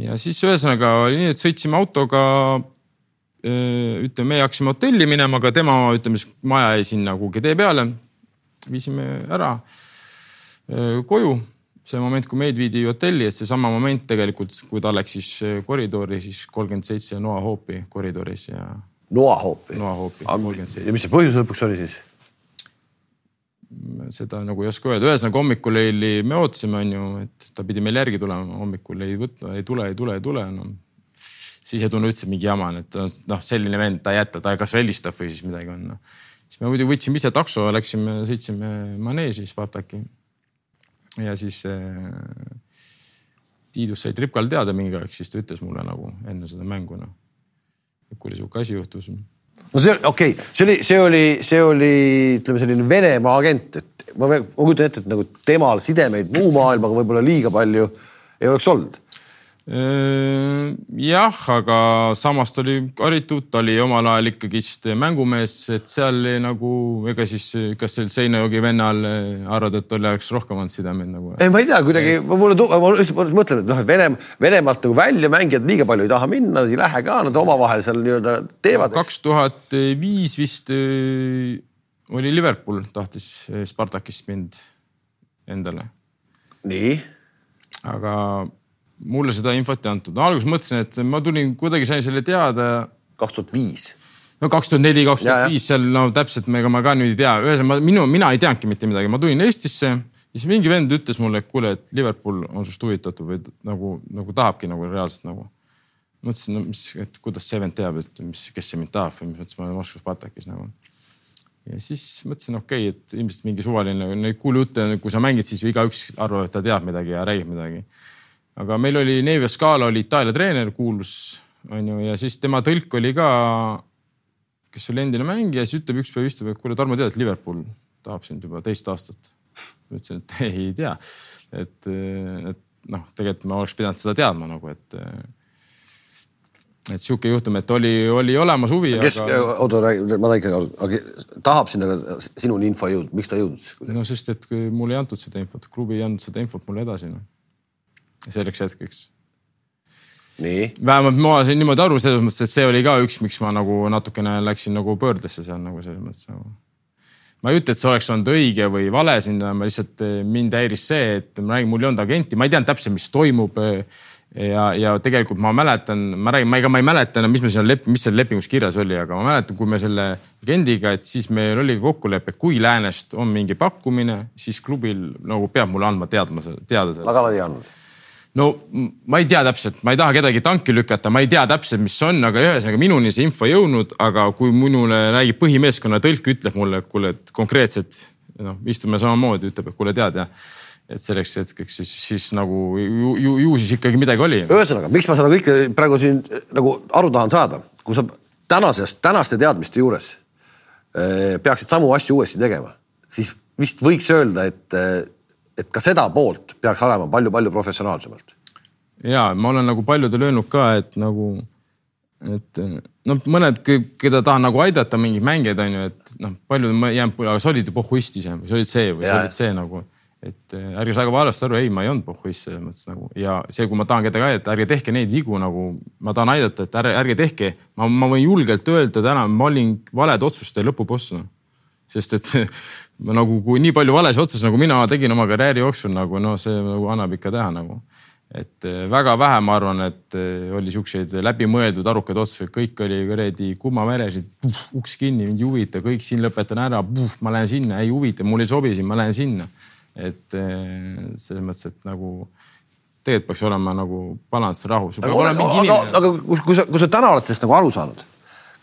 Ja siis ühesõnaga oli nii, et sõitsime autoga. ütleme, meie hakkasime hotelli minema, aga tema, ütleme siis maja jäi sinna kuhugi tee peale. viisime ära koju see moment, kui meid viidi hotelli, et seesama moment tegelikult, kui ta läks siis eh, koridori, siis kolmkümmend seitse noahoopi koridoris ja. noahoopi? noahoopi. ja mis see põhjus lõpuks oli siis? Seda nagu ei oska öelda, ühesõnaga hommikul oli, me ootasime, onju, et ta pidi meil järgi tulema, hommikul ei võta, ei tule, ei tule, ei tule no.. sisetunne ütles, et mingi jama on, et noh, selline vend, ta ei jäta, ta kas helistab või siis midagi on no.. siis me muidugi võtsime ise takso, läksime, sõitsime maneesi Spartaki ja siis äh, Tiidus sai Tripkal teada mingi aeg, siis ta ütles mulle nagu enne seda mängu noh, et kuule sihuke asi juhtus. No see okei okay., see oli, see oli, see oli ütleme selline Venemaa agent, et ma, ma kujutan ette, et nagu temal sidemeid muu maailmaga võib-olla liiga palju ei oleks olnud jah, aga samas ta oli haritud, ta oli omal ajal ikkagist mängumees, et seal nagu ega siis, kas sel Seinajogi vennal äh, arvad, et tal oleks rohkem olnud sidemeid nagu? ei, ma ei tea, kuidagi mulle, ma lihtsalt mõtlen, et noh, et Venem-, Venemaalt nagu välja mängijad liiga palju ei taha minna, nad ei lähe ka, nad omavahel seal nii-öelda teevad. kaks tuhat viis vist äh, oli Liverpool tahtis Spartakist mind endale. nii? aga mulle seda infot ei antud no,. alguses mõtlesin, et ma tulin, kuidagi sain selle teada. kaks tuhat viis. no kaks tuhat neli, kaks tuhat viis seal no täpselt, ega ma ka nüüd ei tea, ühesõnaga minu, mina ei teadnudki mitte midagi, ma tulin Eestisse ja siis mingi vend ütles mulle, et kuule, et Liverpool on sinust huvitatud või nagu, nagu tahabki nagu reaalselt nagu. mõtlesin, no mis, et kuidas see vend teab, et mis, kes see mind tahab või mis mõttes ma olen Moskva Spartakis nagu. ja siis mõtlesin, okei okay,, et ilmselt mingi suvaline, neid kuulujutte, kui sa mängid, siis ju igaüks arvab, et ta teab midagi ja räägib midagi aga meil oli Nevio Scala oli Itaalia treener, kuulus on ju, ja siis tema tõlk oli ka, kes oli endine mängija, siis ütleb üks päev istub, et kuule, Tarmo, tead, et Liverpool tahab sind juba teist aastat. ma ütlesin, et [laughs] ei tea, et, et noh, tegelikult ma oleks pidanud seda teadma nagu, et et sihuke juhtum, et oli, oli olemas huvi. kes aga..., oota, ma tahan ikkagi, aga tahab sinna sinuni info jõudnud, miks ta jõudnud? no sest, et mulle ei antud seda infot, klubi ei andnud seda infot mulle edasi no selleks hetkeks. vähemalt ma sain niimoodi aru selles mõttes, et see oli ka üks, miks ma nagu natukene läksin nagu pöördesse seal nagu selles mõttes nagu. ma ei ütle, et see oleks olnud õige või vale sinna, ma lihtsalt, eh, mind häiris see, et ma räägin, mul ei olnud agenti, ma ei teadnud täpselt, mis toimub eh, ja, ja tegelikult ma mäletan, ma räägin, ma ega ma ei mäleta enam, mis me seal lep-, mis seal lepingus kirjas oli, aga ma mäletan, kui me selle agendiga, et siis meil oli kokkulepe, kui läänest on mingi pakkumine, siis klubil nagu peab mulle andma teadma, teada sellest. aga nad ei andnud no ma ei tea täpselt, ma ei taha kedagi tanki lükata, ma ei tea täpselt, mis on, aga ühesõnaga minuni see info jõudnud, aga kui minule räägib põhimeeskonna tõlk, ütleb mulle, et kuule, et konkreetselt noh, istume samamoodi, ütleb, et kuule, tead ja et selleks hetkeks siis, siis nagu ju, ju, ju siis ikkagi midagi oli. ühesõnaga, miks ma seda kõike praegu siin nagu aru tahan saada, kui sa tänasest, tänaste teadmiste juures eh, peaksid samu asju uuesti tegema, siis vist võiks öelda, et eh, et ka seda poolt peaks olema palju-palju professionaalsemalt. ja ma olen nagu paljudele öelnud ka, et nagu, et noh, mõned, keda tahan nagu aidata, mingid mängijad on ju, et noh, paljud jäänud, aga sa olid ju pohhuist ise või sa olid see või ja. sa olid see nagu et äh, ärge saage valesti aru, ei, ma ei olnud pohhuist selles mõttes nagu ja see, kui ma tahan kedagi aidata, ärge tehke neid vigu nagu ma tahan aidata, et ärge, ärge tehke. ma, ma võin julgelt öelda täna, ma olin valede otsuste lõpuboss no sest et [laughs] nagu kui nii palju valesid otsuseid, nagu mina tegin oma karjääri jooksul nagu noh, see nagu annab ikka teha nagu. et eh, väga vähe, ma arvan, et eh, oli siukseid läbimõeldud arukaid otsuseid, kõik oli kuradi kummavärsid, uks kinni, mind ei huvita, kõik siin lõpetan ära, ma lähen sinna, ei huvita, mulle ei sobi siin, ma lähen sinna. et eh, selles mõttes, et nagu tegelikult peaks olema nagu balanss, rahu. aga, aga, aga kui, kui sa, kui sa täna oled sellest nagu aru saanud,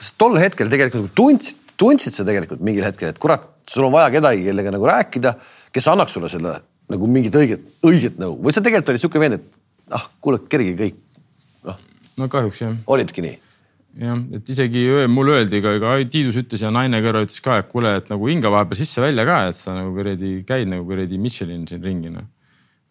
kas tol hetkel tegelikult nagu tundsid, tundsid sa tegelikult mingil hetkel, et kurat, sul on vaja kedagi, kellega nagu rääkida, kes annaks sulle selle nagu mingit õiget, õiget nõu või sa tegelikult olid sihuke vend, et ah, kuule, kerige kõik. noh. no kahjuks jah. olidki nii? jah, et isegi mulle öeldi ka, ega Tiidus ütles ja naine kõrval ütles ka, et kuule, et nagu hinga vahepeal sisse-välja ka, et sa nagu kuradi käid nagu kuradi Michelin siin ringi noh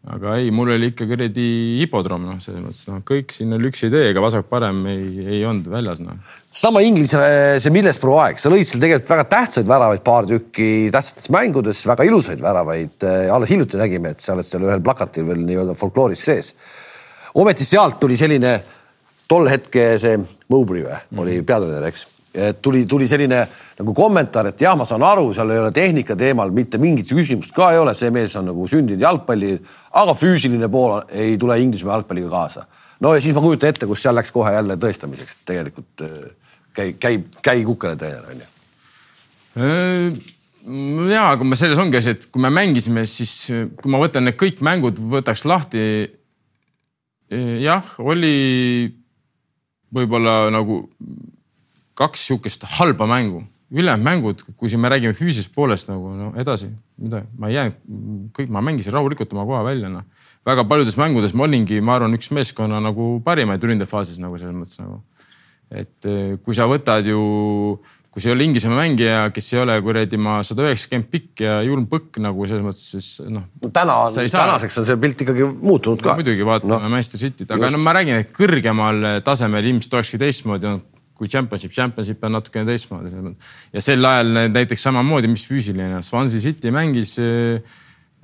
aga ei, mul oli ikka kuradi hipodroom, noh, selles mõttes noh, kõik siin oli üks idee, ega vasak-parem ei, ei olnud väljas noh. sama Inglise, see Millesbro aeg, sa lõid seal tegelikult väga tähtsaid väravaid, paar tükki tähtsates mängudes, väga ilusaid väravaid. Eh, alles hiljuti nägime, et sa oled seal ühel plakatil veel nii-öelda folklooris sees. ometi sealt tuli selline tol hetke see Mowbray või oli peatreener, eks tuli, tuli selline nagu kommentaar, et jah, ma saan aru, seal ei ole tehnika teemal mitte mingit küsimust ka ei ole, see mees on nagu sündinud jalgpalli, aga füüsiline pool ei tule Inglismaa jalgpalliga kaasa. no ja siis ma kujutan ette, kus seal läks kohe jälle tõestamiseks, et tegelikult käi, käi, käi kukele treener on ju. Äh, ja, aga ma selles ongi asi, et kui me mängisime, siis kui ma võtan need kõik mängud, võtaks lahti. jah, oli võib-olla nagu kaks sihukest halba mängu, ülejäänud mängud, kui siin me räägime füüsilisest poolest nagu no edasi, mida ma ei jäänud, kõik, ma mängisin rahulikult oma koha välja noh. väga paljudes mängudes ma olingi, ma arvan, üks meeskonna nagu parimaid ründefaasis nagu selles mõttes nagu. et eh, kui sa võtad ju, kui sa ei ole Inglismaa mängija, kes ei ole kuradi ma sada üheksakümmend pikk ja julm põkk nagu selles mõttes, siis noh no,. täna on, tänaseks on see pilt ikkagi muutunud ka muidugi vaatame no. Manchester Cityt, aga Just. no ma räägin, et kõrgemal tasemel ilmselt olekski teistmoodi olnud kui championship, championship on natukene teistmoodi ja sel ajal näiteks samamoodi, mis füüsiline, Swansea City mängis äh,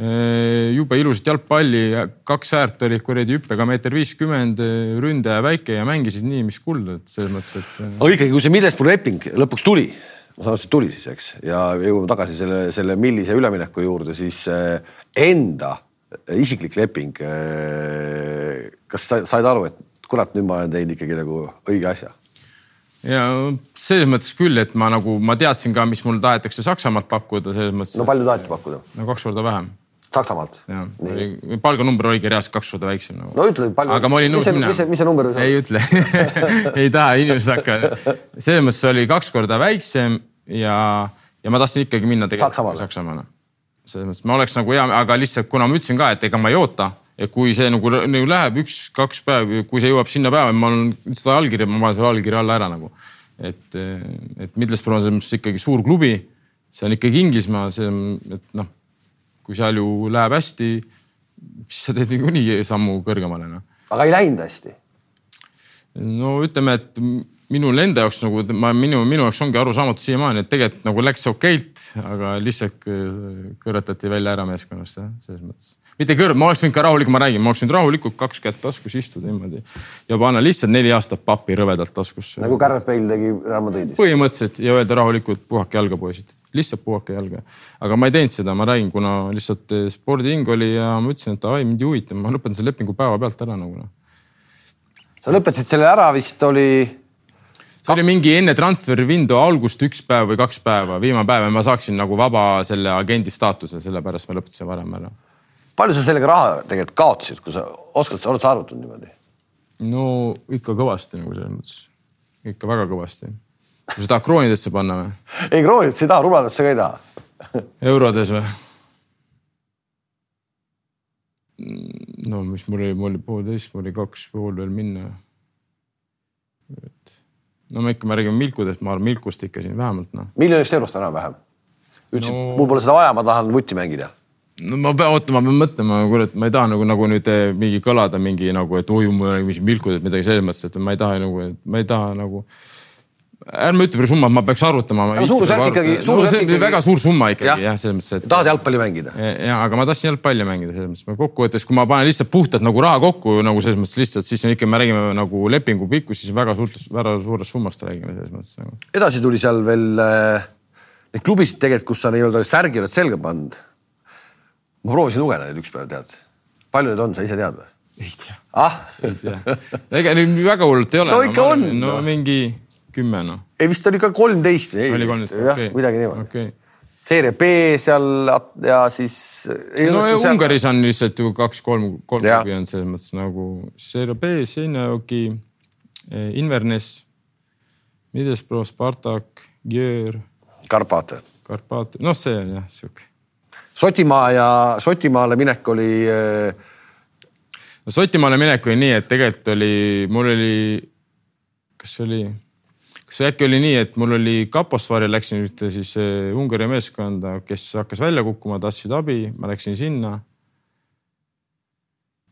äh, jube ilusat jalgpalli, kaks äärt olid kuradi hüppega meeter viiskümmend, ründaja väike ja mängisid nii, mis kuld, et selles mõttes, et. Äh, aga ikkagi, kui see Millespooli leping lõpuks tuli, ma saan aru, et see tuli siis, eks, ja jõuame tagasi selle, selle millise ülemineku juurde, siis enda isiklik leping. kas sa said aru, et kurat, nüüd ma olen teinud ikkagi nagu õige asja? Ja selles mõttes küll, et ma nagu, ma teadsin ka, mis mul tahetakse Saksamaalt pakkuda, selles mõttes. no palju taheti pakkuda? no kaks korda vähem. Saksamaalt? jah, palganumber oligi reaalselt kaks korda väiksem nagu.. no ütle palju. aga ma olin nõus minema. mis see, mis see number ei ütle [laughs] ei taha, inimesed hakkavad. selles mõttes oli kaks korda väiksem ja, ja ma tahtsin ikkagi minna tegelikult Saksamaale, Saksamaale.. selles mõttes ma oleks nagu hea, aga lihtsalt kuna ma ütlesin ka, et ega ma ei oota ja kui see nagu, nagu läheb üks-kaks päeva, kui see jõuab sinna päeva, ma olen seda allkirja, ma panen selle allkirja alla ära nagu. et, et Middlesbrough on selles mõttes ikkagi suur klubi, see on ikkagi Inglismaa, see on, et noh, kui seal ju läheb hästi, siis sa teed niikuinii sammu kõrgemale noh. aga ei läinud hästi? no ütleme, et minul enda jaoks nagu ma, minu, minu jaoks ongi arusaamatu siiamaani, et tegelikult nagu läks okeilt, aga lihtsalt kõrvetati välja ära meeskonnast jah, selles mõttes mitte kõrv, ma oleks võinud ka rahulikult, ma räägin, ma oleks võinud rahulikult kaks kätt taskus istuda niimoodi ja panna lihtsalt neli aastat pappi rõvedalt taskusse. nagu Garrett Bale tegi Real Madridis. põhimõtteliselt ja öelda rahulikult puhake jalga, poisid, lihtsalt puhake jalga. aga ma ei teinud seda, ma räägin, kuna lihtsalt eh, spordihing oli ja ma ütlesin, et ai mind ei huvita, ma lõpetan selle lepingu päevapealt ära nagu noh. sa lõpetasid selle ära vist oli see oli mingi enne transfer window algust üks päev või kaks päeva, viimane päev ja ma saaksin nagu vaba selle agendi staatuse, sellepärast ma lõpetasin varem ära palju sa sellega raha tegelikult kaotasid, kui sa oskad, oled sa arvutanud niimoodi? no ikka kõvasti nagu selles mõttes, ikka väga kõvasti. kui sa tahad kroonidesse panna või? ei kroonidesse ei taha, rubladesse ka ei taha eurodes või? no mis mul oli, mul oli poolteist, mul oli kaks pool veel minna. et no me ikka, me räägime Milkudest, ma arvan Milkust ikka siin vähemalt noh. miljonist eurost enam-vähem. ütlesid no..., mul pole seda vaja, ma tahan vutti mängida no ma pean ootama, ma pean mõtlema, kurat, ma ei taha nagu, nagu nüüd eh, mingi kõlada mingi nagu, et oi, mul on mingi vilkud, et midagi selles mõttes, et ma ei taha nagu, ma ei taha nagu. ärme ütle praegu summat, ma peaks arvutama. suurusjärk ikkagi, no, ikkagi. väga suur summa ikkagi jah ja,, selles mõttes, et. tahad jalgpalli mängida? ja, aga ma tahtsin jalgpalli mängida selles mõttes, kokkuvõttes, kui ma panen lihtsalt puhtalt nagu raha kokku nagu selles mõttes lihtsalt, siis on ikka, me räägime nagu lepingu pikkus, siis väga suurtest, väga suurest summast räägime selles mõttes nagu. edasi tuli seal veel äh, neid klubisid tegelikult, kus sa nii-öelda särgi oled selga pannud ma proovisin lugeda neid üks päev, tead. palju neid on, sa ise tead või? ei tea ah? ei tea. ega nüüd väga hullult ei ole. no ikka on. no mingi kümme noh. ei vist oli ka kolmteist või? oli kolmteist, okei. midagi niimoodi okay.. seeria B seal ja siis. no ja Ungaris on lihtsalt ju kaks-kolm, kolm klubi on selles mõttes nagu seeria B, Seinäjoki, eh, Inverness, Middlesbrough, Spartak, Jõer. Karpaate. Karpaate, noh, see on jah sihuke. Šotimaa ja Šotimaale minek oli no Šotimaale minek oli nii, et tegelikult oli, mul oli, kas see oli, kas äkki oli nii, et mul oli Kaposvari, läksin ühte siis eh, Ungari meeskonda, kes hakkas välja kukkuma, tahtsid abi, ma läksin sinna.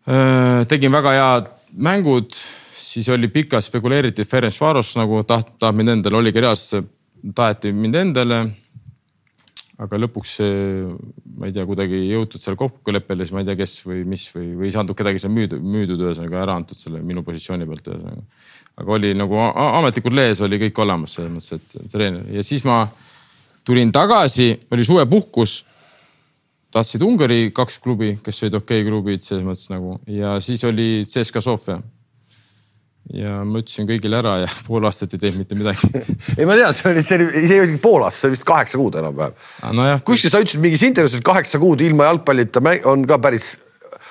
Äh, tegin väga head mängud, siis oli pikalt spekuleeriti, Ferenc Varos nagu taht-, tahab mind endale, oligi reaalselt, taheti mind endale aga lõpuks ma ei tea, kuidagi ei jõutud seal kokkuleppele, siis ma ei tea, kes või mis või, või ei saanud kedagi seal müüdud, müüdud ühesõnaga ära antud selle minu positsiooni pealt ühesõnaga. aga oli nagu ametlikult lehes oli kõik olemas selles mõttes, et treener ja siis ma tulin tagasi, oli suvepuhkus. tahtsid Ungari kaks klubi, kes olid okei okay klubid selles mõttes nagu ja siis oli CSKA Sofia ja ma ütlesin kõigile ära ja [laughs] pool aastat ei teinud mitte midagi [laughs] ei, ma tean, see oli, see oli, see ei olnud pool aastat, see oli vist kaheksa kuud enam-vähem ah, no. kuskil sa ütlesid mingis intervjuus, et kaheksa kuud ilma jalgpallita on ka päris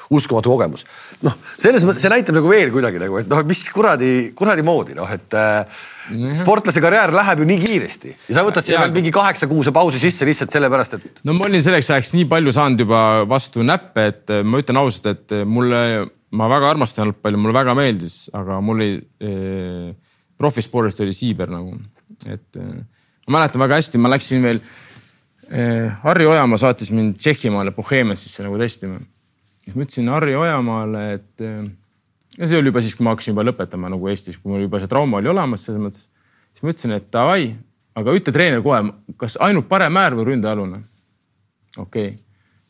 uskumatu kogemus. noh, selles mõttes see näitab nagu veel kuidagi nagu, et noh, mis kuradi, kuradi moodi noh, et äh, sportlase karjäär läheb ju nii kiiresti ja sa võtad siia veel mingi kaheksa kuuse pausi sisse lihtsalt sellepärast, et. no ma olin selleks ajaks nii palju saanud juba vastu näppe, et ma ütlen ausalt, et mulle ma väga armastan jalgpalli, mulle väga meeldis, aga mul oli eh, profispordist oli siiber nagu, et eh, ma mäletan väga hästi, ma läksin veel eh,. Harri Ojamaa saatis mind Tšehhimaale Boheemiasse nagu testima. Siis ma ütlesin Harri Ojamaale, et eh, ja see oli juba siis, kui ma hakkasin juba lõpetama nagu Eestis, kui mul juba see trauma oli olemas selles mõttes. siis ma ütlesin, et davai, aga ütle treener kohe, kas ainult parem äär või ründealune? okei okay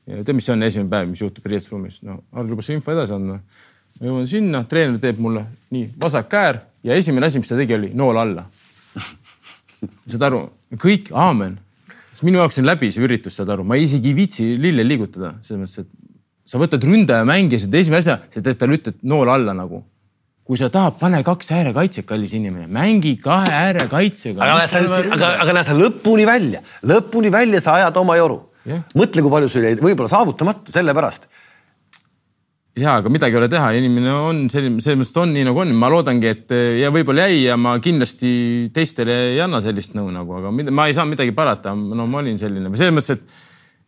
ja tead, mis on esimene päev, mis juhtub riietusruumis? no Harri lubas info edasi andma. ma jõuan sinna, treener teeb mulle nii vasak äär ja esimene asi, mis ta tegi, oli nool alla. [laughs] saad aru, kõik, aamen. sest minu jaoks on läbi see üritus, saad aru, ma isegi ei viitsi lille liigutada, selles mõttes, et sa võtad ründaja mängija, sa teed esimene asja, sa teed talle, ütled nool alla nagu. Kui sa tahad, pane kaks äärekaitset, kallis inimene, mängi kahe äärekaitsega. aga näed sa, aga, aga näed sa lõpuni välja, lõpuni välja sa ajad oma joru. Yeah.. mõtle, kui palju sul jäi võib-olla saavutamata sellepärast. ja, aga midagi ei ole teha, inimene on selline, selles mõttes on nii nagu on, ma loodangi, et ja võib-olla jäi ja ma kindlasti teistele ei anna sellist nõu nagu, aga mida, ma ei saa midagi parata. no ma olin selline. Või selles mõttes, et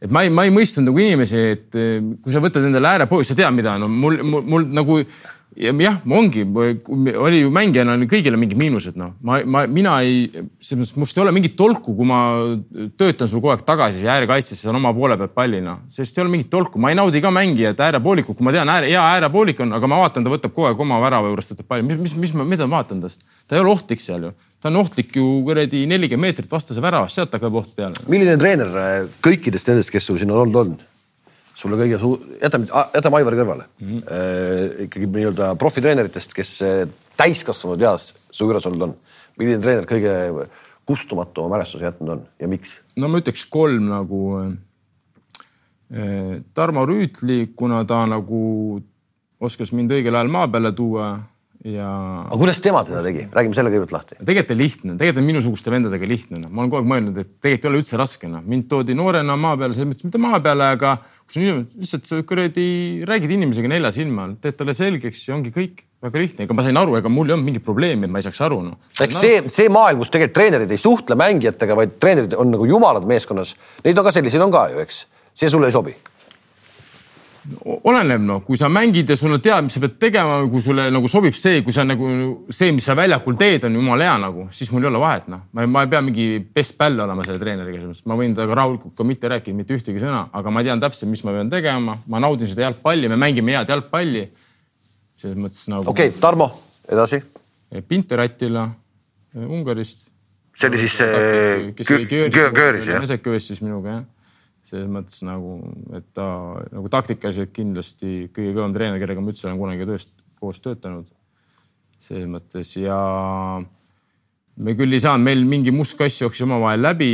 et ma ei, ma ei mõistnud nagu inimesi, et kui sa võtad endale äärepooli, sa tead, mida no mul, mul, mul nagu jah, ongi, oli ju mängijana kõigil on mingid miinused, noh, ma, ma, mina ei, selles mõttes must ei ole mingit tolku, kui ma töötan sul kogu aeg tagasi äärekaitses, saan oma poole pealt palli, noh, sest ei ole mingit tolku, ma ei naudi ka mängijat äärepoolikut, kui ma tean, hea äärepoolik on, aga ma vaatan, ta võtab kogu aeg oma värava juurest võtab palli, mis, mis, mis mida ma vaatan tast, ta ei ole ohtlik seal ju. Ta on ohtlik ju kuradi nelikümmend meetrit vastase väravast, sealt hakkab oht peale. milline treener kõikidest nendest, kes sul siin on olnud, on? Sulle kõige suu-, jätame, jätame Aivari kõrvale mm. -hmm. Ikkagi nii-öelda profitreeneritest, kes äh, täiskasvanud eas su juures olnud on. milline treener kõige kustumatuma mälestuse jätnud on ja miks? no ma ütleks kolm nagu äh,. Tarmo Rüütli, kuna ta nagu oskas mind õigel ajal maa peale tuua ja. aga kuidas tema seda tegi, räägime selle kõigepealt lahti. tegelikult on lihtne, tegelikult on minusuguste vendadega lihtne, noh, ma olen kogu aeg mõelnud, et tegelikult ei ole üldse raske, noh, mind toodi noorena maa peale, selles mõttes mitte maa peale, aga kus on inimene, lihtsalt kuradi räägid inimesega nelja silma all, teed talle selgeks ja ongi kõik väga lihtne, ega ma sain aru, ega mul ei olnud mingit probleemi, et ma ei saaks aru no.. eks see, see maailm, kus tegelikult treenerid ei suhtle mängijatega, vaid treenerid on nagu jumalad meeskonnas, neid on ka selliseid on ka ju, eks. see sulle ei sobi oleneb noh, kui sa mängid ja sul on tead, mis sa pead tegema, kui sulle nagu sobib see, kui sa nagu see, mis sa väljakul teed, on jumala hea nagu, siis mul ei ole vahet noh. ma, ma ei pea mingi best pal olema selle treeneriga, selles mõttes ma võin temaga rahulikult ka mitte rääkida mitte ühtegi sõna, aga ma tean täpselt, mis ma pean tegema, ma naudin seda jalgpalli, me mängime head jalgpalli. selles mõttes nagu. okei okay,, Tarmo, edasi. Pinter Attila Ungarist. see oli siis see. kes oli Kööris jah? Meseköös siis minuga jah selles mõttes nagu, et ta nagu taktikaliselt kindlasti kõige kõvem treener, kellega ma üldse olen kunagi tööst, koos töötanud. selles mõttes ja me küll ei saanud, meil mingi must kass jooksis omavahel läbi.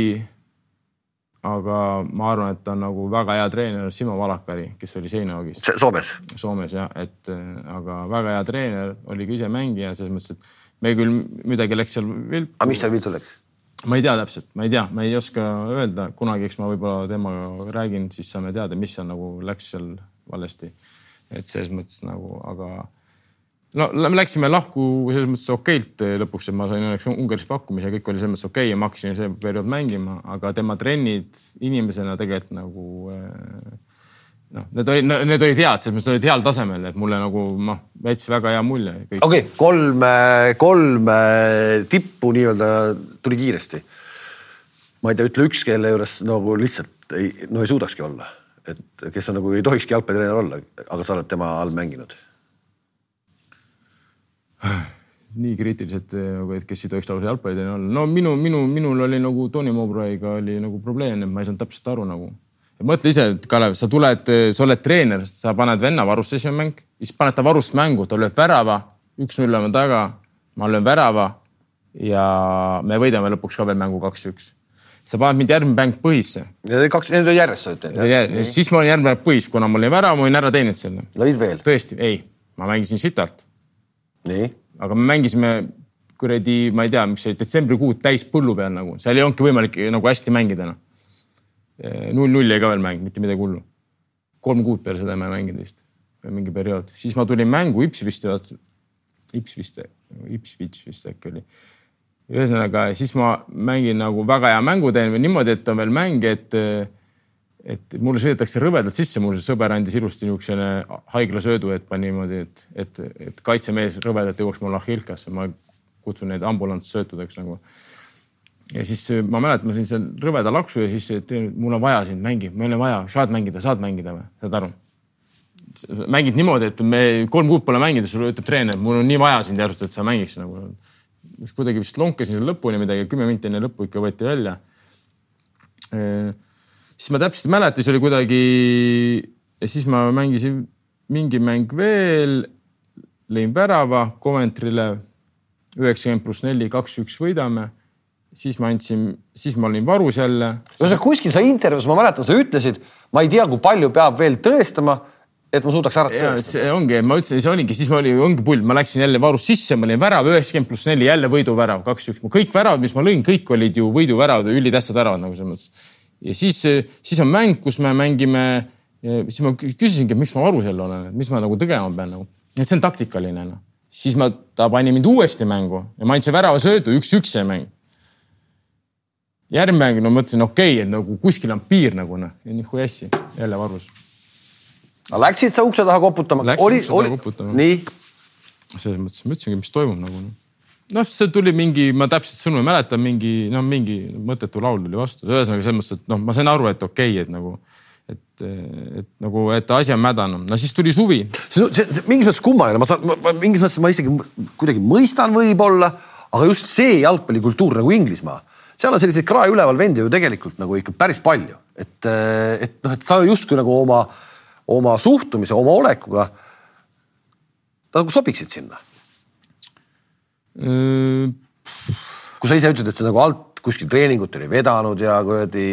aga ma arvan, et ta on nagu väga hea treener, Simo Valakari, kes oli Seinaogis. Soomes? Soomes jah, et aga väga hea treener, oli ka ise mängija selles mõttes, et me küll midagi läks seal viltu. aga mis seal viltu läks? Ma ei tea täpselt, ma ei tea, ma ei oska öelda, kunagi, eks ma võib-olla temaga räägin, siis saame teada, mis seal nagu läks seal valesti. et selles mõttes nagu, aga no me läksime lahku selles mõttes okeilt lõpuks, et ma sain õnneks Ungaris pakkumise ja kõik oli selles mõttes okei okay ja ma hakkasin see periood mängima, aga tema trennid inimesena tegelikult nagu äh, noh, need olid, need olid head, selles mõttes olid heal tasemel, et mulle nagu noh, jättis väga hea mulje. okei okay,, kolm, kolm tippu nii-öelda tuli kiiresti. ma ei tea, ütle üks, kelle juures nagu lihtsalt ei, no ei suudakski olla, et kes on nagu ei tohikski jalgpallitreener olla, aga sa oled tema all mänginud nii kriitiliselt nagu, et kes ei tohiks lausa jalgpallitreener olla. no minu, minu, minul oli nagu Tony Mowbray'ga oli nagu probleem, et ma ei saanud täpselt aru nagu mõtle ise, Kalev, sa tuled, sa oled treener, sa paned venna varusse esimene mäng, siis paned ta varust mängu, ta lööb värava, üks-null oleme taga, ma löön värava ja me võidame lõpuks ka veel mängu kaks-üks. sa paned mind järgmine mäng põhisse. kaks, need olid järjest sa ütled? siis ma olin järgmine põhis, kuna ma olin värava, ma olin ära teeninud selle. lõid veel? tõesti, ei, ma mängisin sitalt. aga me mängisime kuradi, ma ei tea, mis see detsembrikuud täis põllu peal nagu, seal ei olnudki võimalik nagu hästi mängida noh null-null jäi ka veel mäng, mitte midagi hullu. kolm kuud peale seda ma ei mänginud vist, mingi periood, siis ma tulin mängu Ipswist, Ipswist, Ipswich vist äkki oli. ühesõnaga, siis ma mängin nagu väga hea mängu teen või niimoodi, et on veel mäng, et et mulle sõidetakse rõvedalt sisse, mul sõber andis ilusti niisuguse haiglasöödu, et pani niimoodi, et, et, et kaitsemees rõvedalt jõuaks mulle ahhilkasse, ma kutsun neid ambulantsöötudeks nagu ja siis äh, ma mäletan, ma sain seal rõveda laksu ja siis, et mul on vaja sind, mängi, meil on vaja, saad mängida, saad mängida või, saad aru? mängid niimoodi, et me kolm kuud pole mänginud, sulle ütleb treener, mul on nii vaja sind järsku, et sa mängiks nagu. siis kuidagi vist lonkasin seal lõpuni midagi, kümme minti enne lõppu ikka võeti välja. Äh, siis ma täpselt ei mäleta, siis oli kuidagi siis ma mängisin mingi mäng veel, lõin värava Coventry'le üheksakümmend pluss neli, kaks-üks võidame siis ma andsin, siis ma olin varus jälle. no sa kuskil sa intervjuus, ma mäletan, sa ütlesid, ma ei tea, kui palju peab veel tõestama, et ma suudaks ära tõestada. see ongi, ma ütlesin, see oligi, siis ma olin, ongi pull, ma läksin jälle varus sisse, ma olin värav üheksakümmend pluss neli, jälle võiduvärav, kaks-üks, kõik väravad, mis ma lõin, kõik olid ju võiduväravad, ülitähtsad väravad nagu selles mõttes. ja siis, siis on mäng, kus me mängime, siis ma küsisingi, miks ma varus jälle olen, mis ma nagu tegema pean nagu, et see on taktikaline noh. siis ma, ta pani mind uuesti mängu ja ma andsin värava söödu, üks-üks see mäng järgmine mäng, no mõtlesin, okei okay,, et nagu kuskil on piir nagu noh ja nii huiassi, jälle varus. Läksid sa ukse taha koputama? Läksin oli, ukse taha koputama. nii? selles mõttes ma ütlesingi, mis toimub nagu noh. noh, see tuli mingi, ma täpselt sõnu ei mäleta, mingi noh, mingi mõttetu laul tuli vastu, ühesõnaga selles mõttes, et noh, ma sain aru, et okei okay,, et nagu et, et nagu, et asi on mädanenud. no siis tuli suvi. see, see, see mingis mõttes kummaline, ma saan, mingis mõttes ma isegi kuidagi mõistan võib-olla, aga just see jalgpallikultuur nagu Inglismaa seal on selliseid krae üleval vendi ju tegelikult nagu ikka päris palju, et, et noh, et sa justkui nagu oma, oma suhtumise, oma olekuga nagu sobiksid sinna mm.. kui sa ise ütled, et sa nagu alt kuskil treeningut oli vedanud ja kuradi.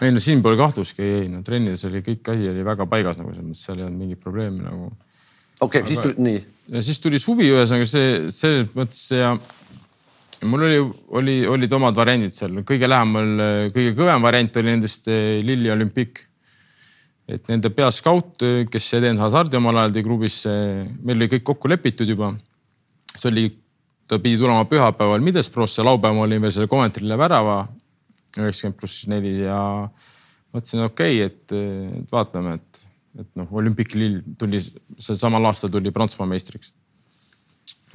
ei no siin pole kahtlustki, ei no trennides oli kõik asi oli väga paigas nagu selles mõttes, seal ei olnud mingit probleemi nagu. okei okay,, siis tuli nii. ja siis tuli suvi, ühesõnaga see selles mõttes ja mul oli, oli, olid omad variandid seal, kõige lähemal, kõige kõvem variant oli nendest eh, Lilli Olümpik. et nende peaskaut, kes Eden Hazardi omal ajal tõi klubisse, meil oli kõik kokku lepitud juba. see oli, ta pidi tulema pühapäeval Middlesbrough'sse, laupäeval olin veel selle Coventry'le värava üheksakümmend pluss neli ja mõtlesin, okei okay,, et, vaatame, et, et noh, Olümpik Lill tuli, sel samal aastal tuli Prantsusmaa meistriks.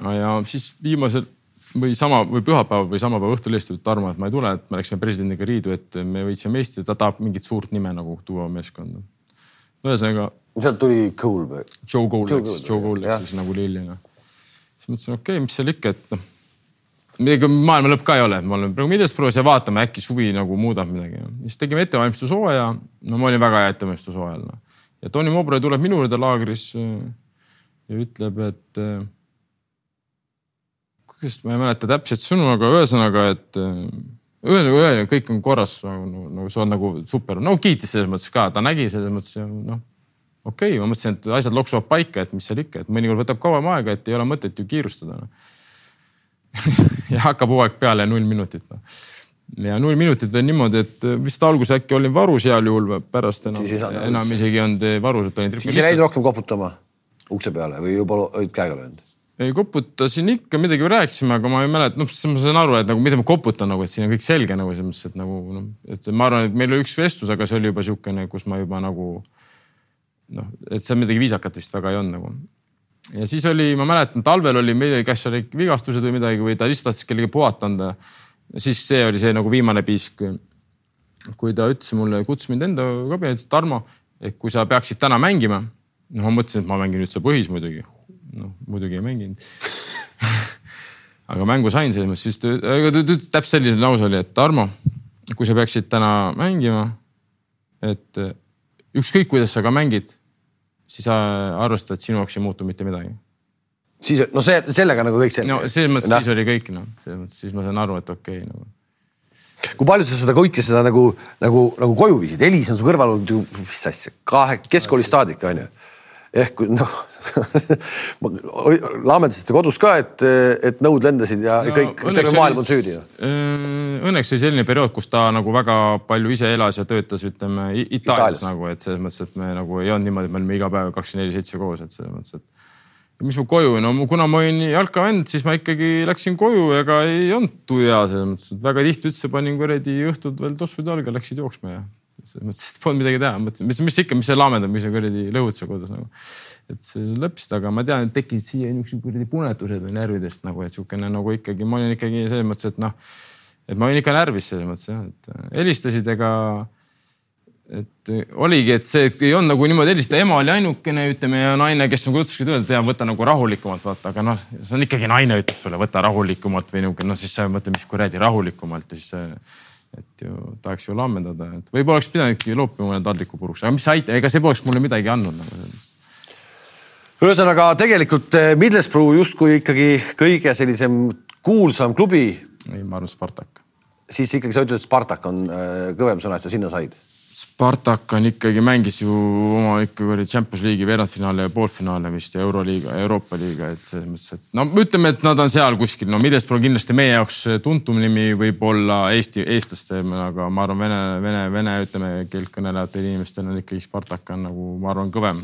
ja siis viimasel või sama või pühapäev või sama päeva õhtul helistab Tarmo, et ma ei tule, et me läksime presidendiga riidu, et me võitsime meistri, ta tahab mingit suurt nime nagu tuua meeskonda. ühesõnaga. sealt tuli Cole või? Joe Cole läks, Joe Cole läks siis nagu Lillina. siis mõtlesin, okei okay,, mis seal ikka, et noh, midagi maailma lõpp ka ei ole, ma olen praegu Middlesbrough's ja vaatame, äkki suvi nagu muudab midagi. siis tegime ettevalmistushooaja, no ma olin väga hea ettevalmistushooajal no.. ja Tony Mowbray tuleb minu juurde laagris ja ütleb, et kuidas ma ei mäleta täpselt sõnu, aga ühesõnaga, et äh, ühesõnaga, ühesõnaga kõik on korras nagu, nagu see on nagu super, no kiitis selles mõttes ka, ta nägi selles mõttes ja noh. okei okay,, ma mõtlesin, et asjad loksuvad paika, et mis seal ikka, et mõnikord võtab kauem aega, et ei ole mõtet ju kiirustada no. [laughs] ja hakkab hooaeg peale null minutit no.. ja null minutit veel niimoodi, et vist alguses äkki olin varus heal juhul, pärast enam, enam isegi ei olnud varus, et olin. siis jäid rohkem koputama ukse peale või juba olid käega löönud? Ei koputasin ikka, midagi rääkisime, aga ma ei mäleta, noh, ma sain aru, et nagu mida ma koputan nagu, et siin on kõik selge nagu selles mõttes, et nagu noh, et ma arvan, et meil oli üks vestlus, aga see oli juba niisugune, kus ma juba nagu noh, et seal midagi viisakat vist väga ei olnud nagu. ja siis oli, ma mäletan, talvel oli midagi, kas olid vigastused või midagi või ta lihtsalt tahtis kellelegi puhata anda. siis see oli see nagu viimane piisk. kui ta ütles mulle, kutsus mind enda kabinetti, Tarmo, et kui sa peaksid täna mängima, noh, ma mõtlesin, et ma mängin üldse põhis muidugi noh, muidugi ei mänginud aga mängu sain selles mõttes, siis ta, täpselt selline lause oli, et Tarmo, kui sa peaksid täna mängima, et eh, ükskõik, kuidas sa ka mängid, siis arvesta, et sinu jaoks ei muutu mitte midagi. siis, no see, sellega nagu kõik selge. no selles mõttes no. siis oli kõik noh, selles mõttes siis ma sain aru, et okei okay, nagu kui palju sa seda kõike seda nagu, nagu, nagu koju viisid, Elis on su kõrval olnud ju, mis asja, kahe, keskkoolist saadik on ju ehk noh [laughs] laamendasite kodus ka, et, et nõud lendasid ja no, kõik, terve maailm on süüdi. Äh, õnneks oli selline periood, kus ta nagu väga palju ise elas ja töötas, ütleme Itaalias, Itaalias nagu, et selles mõttes, et me nagu ei olnud niimoodi, et me olime iga päev kakskümmend neli seitse koos, et selles mõttes, et mis ma koju, no kuna ma olin jalkavend, siis ma ikkagi läksin koju, ega ei olnud tuja selles mõttes, et väga tihti üldse panin kuradi õhtud veel tossud jalga, läksid jooksma ja selles mõttes, et polnud midagi teha, mõtlesin, mis, mis ikka, mis see laamendab, mis see kuradi lõhud seal kodus nagu. et see lõppes, aga ma tean, et tekkisid siia niisugused kuradi punetused närvidest nagu, et niisugune nagu ikkagi, ma olin ikkagi selles mõttes, et noh, et ma olin ikka närvis selles mõttes jah, et äh, helistasid, ega et oligi, et see ei olnud nagu niimoodi helistada, ema oli ainukene, ütleme ja naine, kes nagu ütleski, et ja võta nagu rahulikumalt, vaata, aga noh, see on ikkagi naine ütleb sulle, võta rahulikumalt või niisugune, noh siis sa mõtled, mis kuradi rahulikumalt ja siis et ju tahaks ju lammendada, et võib-olla oleks pidanudki loopima mõne taldriku puruks, aga mis aitab, ega see poleks mulle midagi andnud nagu. ühesõnaga tegelikult eh, Middlesbrough justkui ikkagi kõige sellisem kuulsam klubi. ei, ma arvan Spartak. siis ikkagi sa ütled, et Spartak on eh, kõvem sõna, et sa sinna said Spartak on ikkagi, mängis ju oma ikkagi oli Champions League'i veerandfinaale ja poolfinaale vist ja Euroliiga, Euroopa liiga, et selles mõttes, et no ütleme, et nad on seal kuskil, no Middlesbrough kindlasti meie jaoks tuntum nimi võib olla Eesti, eestlaste, aga ma arvan, vene, vene, vene, ütleme keelt kõnelevatel inimestel on ikkagi Spartak on nagu, ma arvan, kõvem.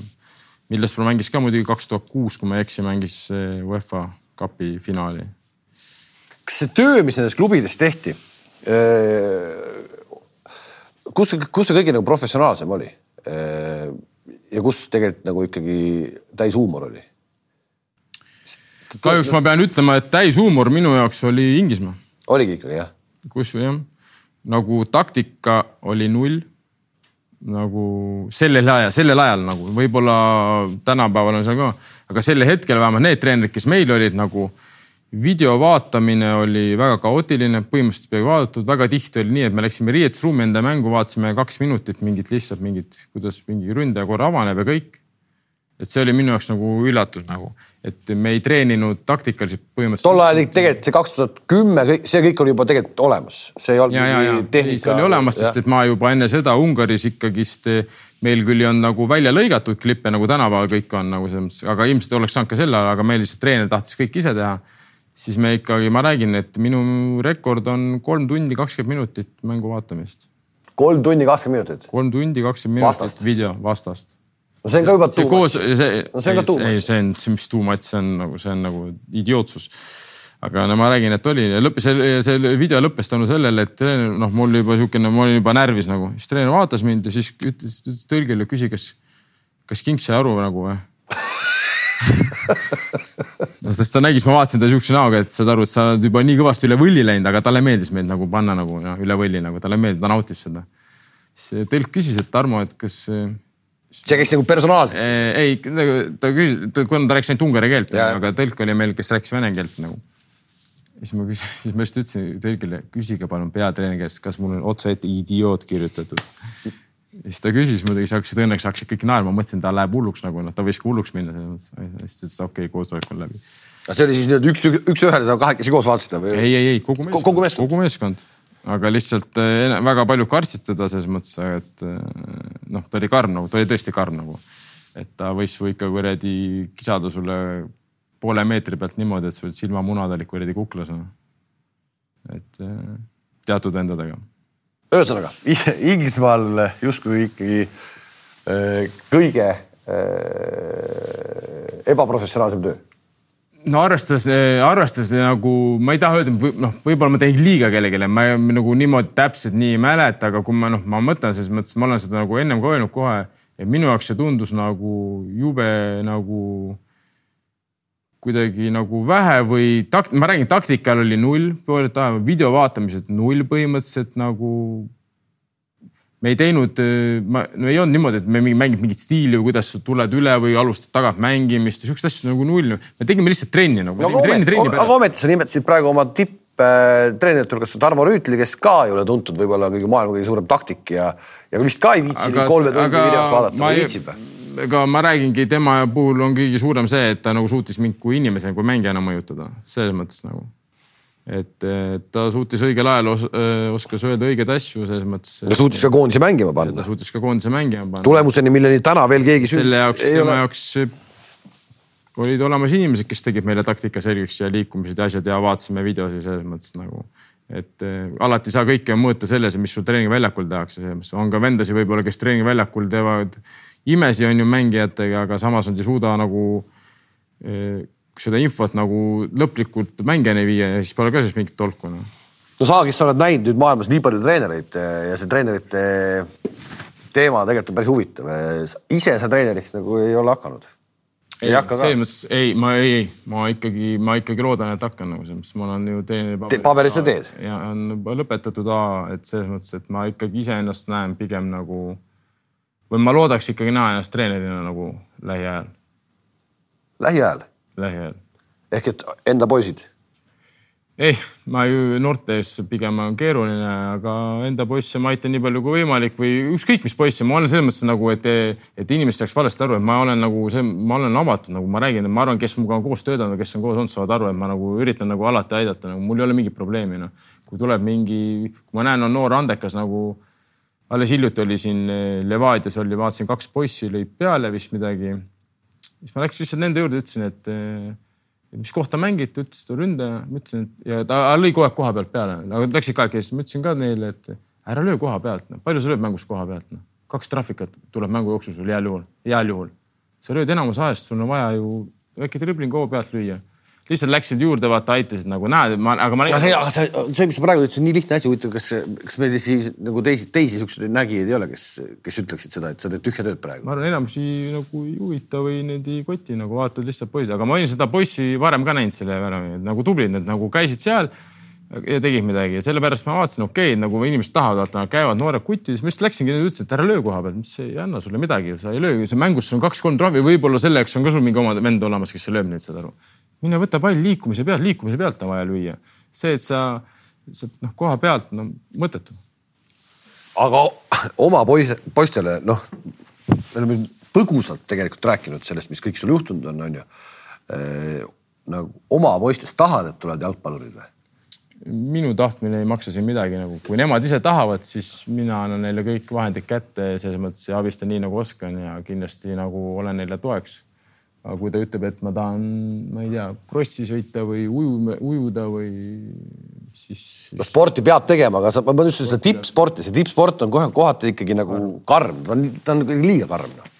Middlesbrough mängis ka muidugi kaks tuhat kuus, kui ma ei eksi, mängis UEFA Cupi finaali. kas see töö, mis nendes klubides tehti kus, kus see kõige nagu professionaalsem oli? ja kus tegelikult nagu ikkagi täis huumor oli? kahjuks ma pean ütlema, et täishuumor minu jaoks oli Inglismaa. oligi ikkagi jah? kus jah, nagu taktika oli null. nagu sellel ajal, sellel ajal nagu võib-olla tänapäeval on seal ka, aga sel hetkel vähemalt need treenerid, kes meil olid nagu video vaatamine oli väga kaootiline, põhimõtteliselt peaaegu vaadatud, väga tihti oli nii, et me läksime riietusruumi enda mängu, vaatasime kaks minutit mingit lihtsalt mingit, kuidas mingi ründaja korra avaneb ja kõik. et see oli minu jaoks nagu üllatus nagu, et me ei treeninud taktikaliselt põhimõtteliselt. tol ajal tegelikult see kaks tuhat kümme, see kõik oli juba tegelikult olemas, see ei olnud mingi tehnika. see oli olemas, sest et ma juba enne seda Ungaris ikkagist meil küll ei olnud nagu välja lõigatud klippe nagu tänapäeval kõik on nagu selles mõttes, aga ilmselt oleks saanud ka sel ajal, aga meil lihtsalt treener tahtis kõik ise teha siis me ikkagi, ma räägin, et minu rekord on kolm tundi kakskümmend minutit mängu vaatamist. kolm tundi kakskümmend minutit? kolm tundi kakskümmend minutit video vastast. no see on ka juba too much. see, no see on ka too much. ei, see on, mis too much, see on nagu, see on nagu idiootsus. aga no ma räägin, et oli ja lõppes, see, video lõppes tänu sellele, et treener, noh, mul juba siukene, ma olin juba närvis nagu, siis treener vaatas mind ja siis ütles, ütles tõlgile, küsi, kas, kas King sai aru nagu või [laughs] no sest ta nägi, siis ma vaatasin ta siukse näoga, et saad aru, et sa oled juba nii kõvasti üle võlli läinud, aga talle meeldis meid nagu panna nagu no, üle võlli nagu talle meeldis, ta nautis seda. siis tõlk küsis, et Tarmo, et kas. see käis nagu personaalselt? ei, ta küsis, kuna ta rääkis ainult ungari keelt, aga tõlk oli meil, kes rääkis vene keelt nagu. siis ma küsisin, [laughs] siis ma just ütlesin tõlgile, küsige palun peatreeneri käest, kas mul on otse ette idioot kirjutatud siis ta küsis muidugi, siis hakkasid õnneks hakkasid kõik naerma, mõtlesin, ta läheb hulluks nagu noh, ta võis ka hulluks minna siis ta ütles, okei okay,, koosolek on läbi. aga see oli siis nii-öelda üks, üks-ühele, te kahekesi koos vaatasite või? ei, ei, ei kogu meeskond, kogu meeskond, kogu meeskond. aga lihtsalt eh, väga palju kartsid teda selles mõttes, et eh, noh, ta oli karm nagu, ta oli tõesti karm nagu. et ta võis su ikka kuradi kisada sulle poole meetri pealt niimoodi, et sul silmamunad olid kuradi kuklas no.. et eh, teatud vendadega. Ühesõnaga Inglismaal justkui ikkagi äh, kõige äh, ebaprofessionaalsem töö. No arvestades, arvestades nagu ma ei taha öelda, noh, võib-olla ma tegin liiga kellelegi, ma ei, nagu niimoodi täpselt nii ei mäleta, aga kui ma noh, ma mõtlen selles mõttes, ma olen seda nagu ennem ka öelnud kohe, et minu jaoks see tundus nagu jube nagu kuidagi nagu vähe või takt-, ma räägin, taktikal oli null, video vaatamised null põhimõtteliselt nagu me ei teinud, ma, no ei olnud niimoodi, et me mängime mingit stiili või kuidas tuled üle või alustad tagant mängimist ja siukseid asju nagu null. me tegime lihtsalt trenni nagu. no, aga ometi sa nimetasid praegu oma tipptreenerite hulgas Tarmo Rüütli, kes ka ei ole tuntud võib-olla kõige maailma kõige suurem taktik ja, ja vist ka ei viitsi kolme tundi videot vaadata või viitsib või? Ega ma räägingi, tema puhul on kõige suurem see, et ta nagu suutis mind kui inimese, kui mängijana mõjutada, selles mõttes nagu et ta suutis õigel ajal os, oskas öelda õigeid asju selles mõttes. ja suutis ka koondise mängima panna. ta suutis ka koondise mängima panna. tulemuseni, milleni täna veel keegi. selle jaoks, tema ole... jaoks olid olemas inimesed, kes tegid meile taktika selgeks ja liikumised ja asjad ja vaatasime videosi selles mõttes nagu. et äh, alati ei saa kõike mõõta selles, mis sul treeningväljakul tehakse, selles mõttes on ka vendasid võib-olla, kes treeningväljakul teevad imesi, on ju mängijatega, aga samas nad ei suuda nagu äh, seda infot nagu lõplikult mängijani viia ja siis pole ka siis mingit tolku no.. no sa, kes sa oled näinud nüüd maailmas nii palju treenereid eh, ja see treenerite teema tegelikult on päris huvitav. Eh, ise sa treeneriks nagu ei ole hakanud? ei, ei hakka ka? selles mõttes ei, ma ei, ei, ma ikkagi, ma ikkagi loodan, et hakkan nagu selles mõttes, ma olen ju treeneri paberis. paberis sa teed? ja on lõpetatud A, et selles mõttes, et ma ikkagi iseennast näen pigem nagu või ma loodaks ikkagi näha ennast treenerina nagu lähiajal. lähiajal? lähiajal. ehk et enda poisid? ei, ma ju noorte ees pigem on keeruline, aga enda poisse ma aitan nii palju kui võimalik või ükskõik mis poisse, ma olen selles mõttes nagu, et, et inimesed saaks valesti aru, et ma olen nagu see, ma olen avatud, nagu ma räägin, ma arvan, kes minuga on koos töötanud, kes on koos olnud, saavad aru, et ma nagu üritan nagu alati aidata, nagu mul ei ole mingit probleemi, noh. kui tuleb mingi, kui ma näen, on noor andekas nagu alles hiljuti oli siin Levadias oli, vaatasin kaks poissi lõid peale vist midagi. Siis ma läksin lihtsalt nende juurde, ütlesin, et mis kohta mängid, ta ütles, et ründaja, ma ütlesin, ja ta lõi kogu aeg koha pealt peale, aga läksid kahekesi, ma ütlesin ka neile, et ära löö koha pealt, noh, palju sa lööd mängus koha pealt, noh, kaks trahvikat tuleb mängu jooksul sul heal juhul, heal juhul. sa lööd enamus ajast, sul on vaja ju väike tribling koha pealt lüüa lihtsalt läksid juurde, vaata, aitasid nagu näed, ma, aga ma. aga see, aga see, see, mis sa praegu ütlesid, nii lihtne asi, huvitav, kas, kas meil siis nagu teisi, teisi siukseid nägijaid ei ole, kes, kes ütleksid seda, et sa teed tühja tööd praegu? ma arvan, enamusi nagu ei huvita või neid ei koti, nagu vaatavad lihtsalt poisid, aga ma olin seda poissi varem ka näinud selle värvi, et nagu tublid, need nagu käisid seal ja tegid midagi ja sellepärast ma vaatasin, okei okay,, nagu inimesed tahavad, vaata, käivad noored kutid, siis ma lihtsalt läksingi ja ütlesin, et ära löö koha pealt, mis ei anna sulle midagi, sa ei löö, see mängus on kaks-kolm trahvi, võib-olla selleks on ka sul mingi oma vend olemas, kes lööb neid, saad aru mine võta pall liikumise pealt, liikumise pealt on vaja lüüa. see, et sa, sa noh, koha pealt, no mõttetu. aga oma poise, poistele, noh, me oleme põgusalt tegelikult rääkinud sellest, mis kõik sul juhtunud on, on ju. nagu oma poistest tahad, et tulevad jalgpallurid või? minu tahtmine ei maksa siin midagi nagu, kui nemad ise tahavad, siis mina annan neile kõik vahendid kätte selles mõttes ja abistan nii nagu oskan ja kindlasti nagu olen neile toeks aga kui ta ütleb, et ma tahan, ma ei tea, krossi sõita või uju, ujuda või siis, siis.... no sporti peab tegema, aga sa, ma ütlesin seda tippsporti, see tippsport on kohe kohati ikkagi nagu karm, ta on, ta on liiga karm no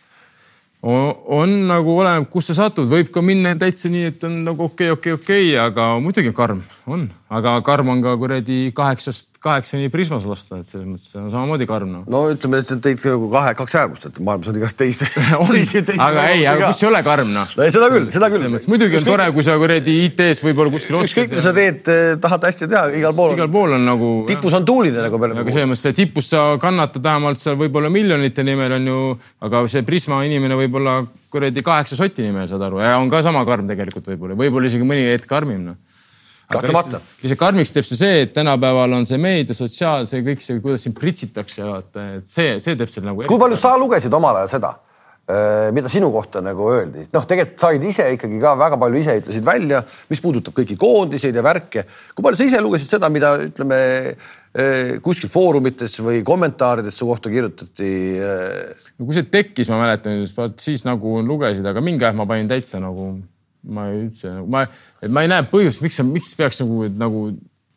on nagu oleneb, kus sa satud, võib ka minna täitsa nii, et on nagu okei okay,, okei okay,, okei, aga muidugi karm on, aga karm on ka kuradi kaheksast kaheksani Prismas lasta, et selles mõttes on samamoodi karm no.. no ütleme, et sa tõid nagu kahe, kaks äärmust, et maailmas on igast teisi [laughs] aga ei, aga kus ei ole karm noh. no seda küll, seda küll. muidugi on tore, kui sa kuradi IT-s võib-olla kuskil oskad. ükskõik, mida sa teed, eh, tahad hästi teha, igal pool. igal pool on nagu. tipus on tuuline nagu peale. aga selles mõttes, tipus sa kannatad vähemalt seal võib-olla miljonite nimel on ju, aga see Prisma inimene võib-olla kuradi kaheksa soti nimel, saad aru, ja on ka sama karm tegelikult võib-olla, võib-olla isegi mõni hetk karmim noh kahtlemata. lihtsalt karmiks teeb see see, et tänapäeval on see meedia, sotsiaal, see kõik see, kuidas sind pritsitakse, vaata, et see, see teeb selle nagu. kui palju sa lugesid omal ajal seda, äh, mida sinu kohta nagu öeldi, noh, tegelikult said ise ikkagi ka väga palju ise ütlesid välja, mis puudutab kõiki koondiseid ja värke. kui palju sa ise lugesid seda, mida ütleme kuskil foorumites või kommentaarides su kohta kirjutati? Äh? no kui see tekkis, ma mäletan, siis nagu lugesid, aga mingi aeg ma panin täitsa nagu ma üldse nagu ma, et ma ei näe põhjust, miks miks peaks nagu, nagu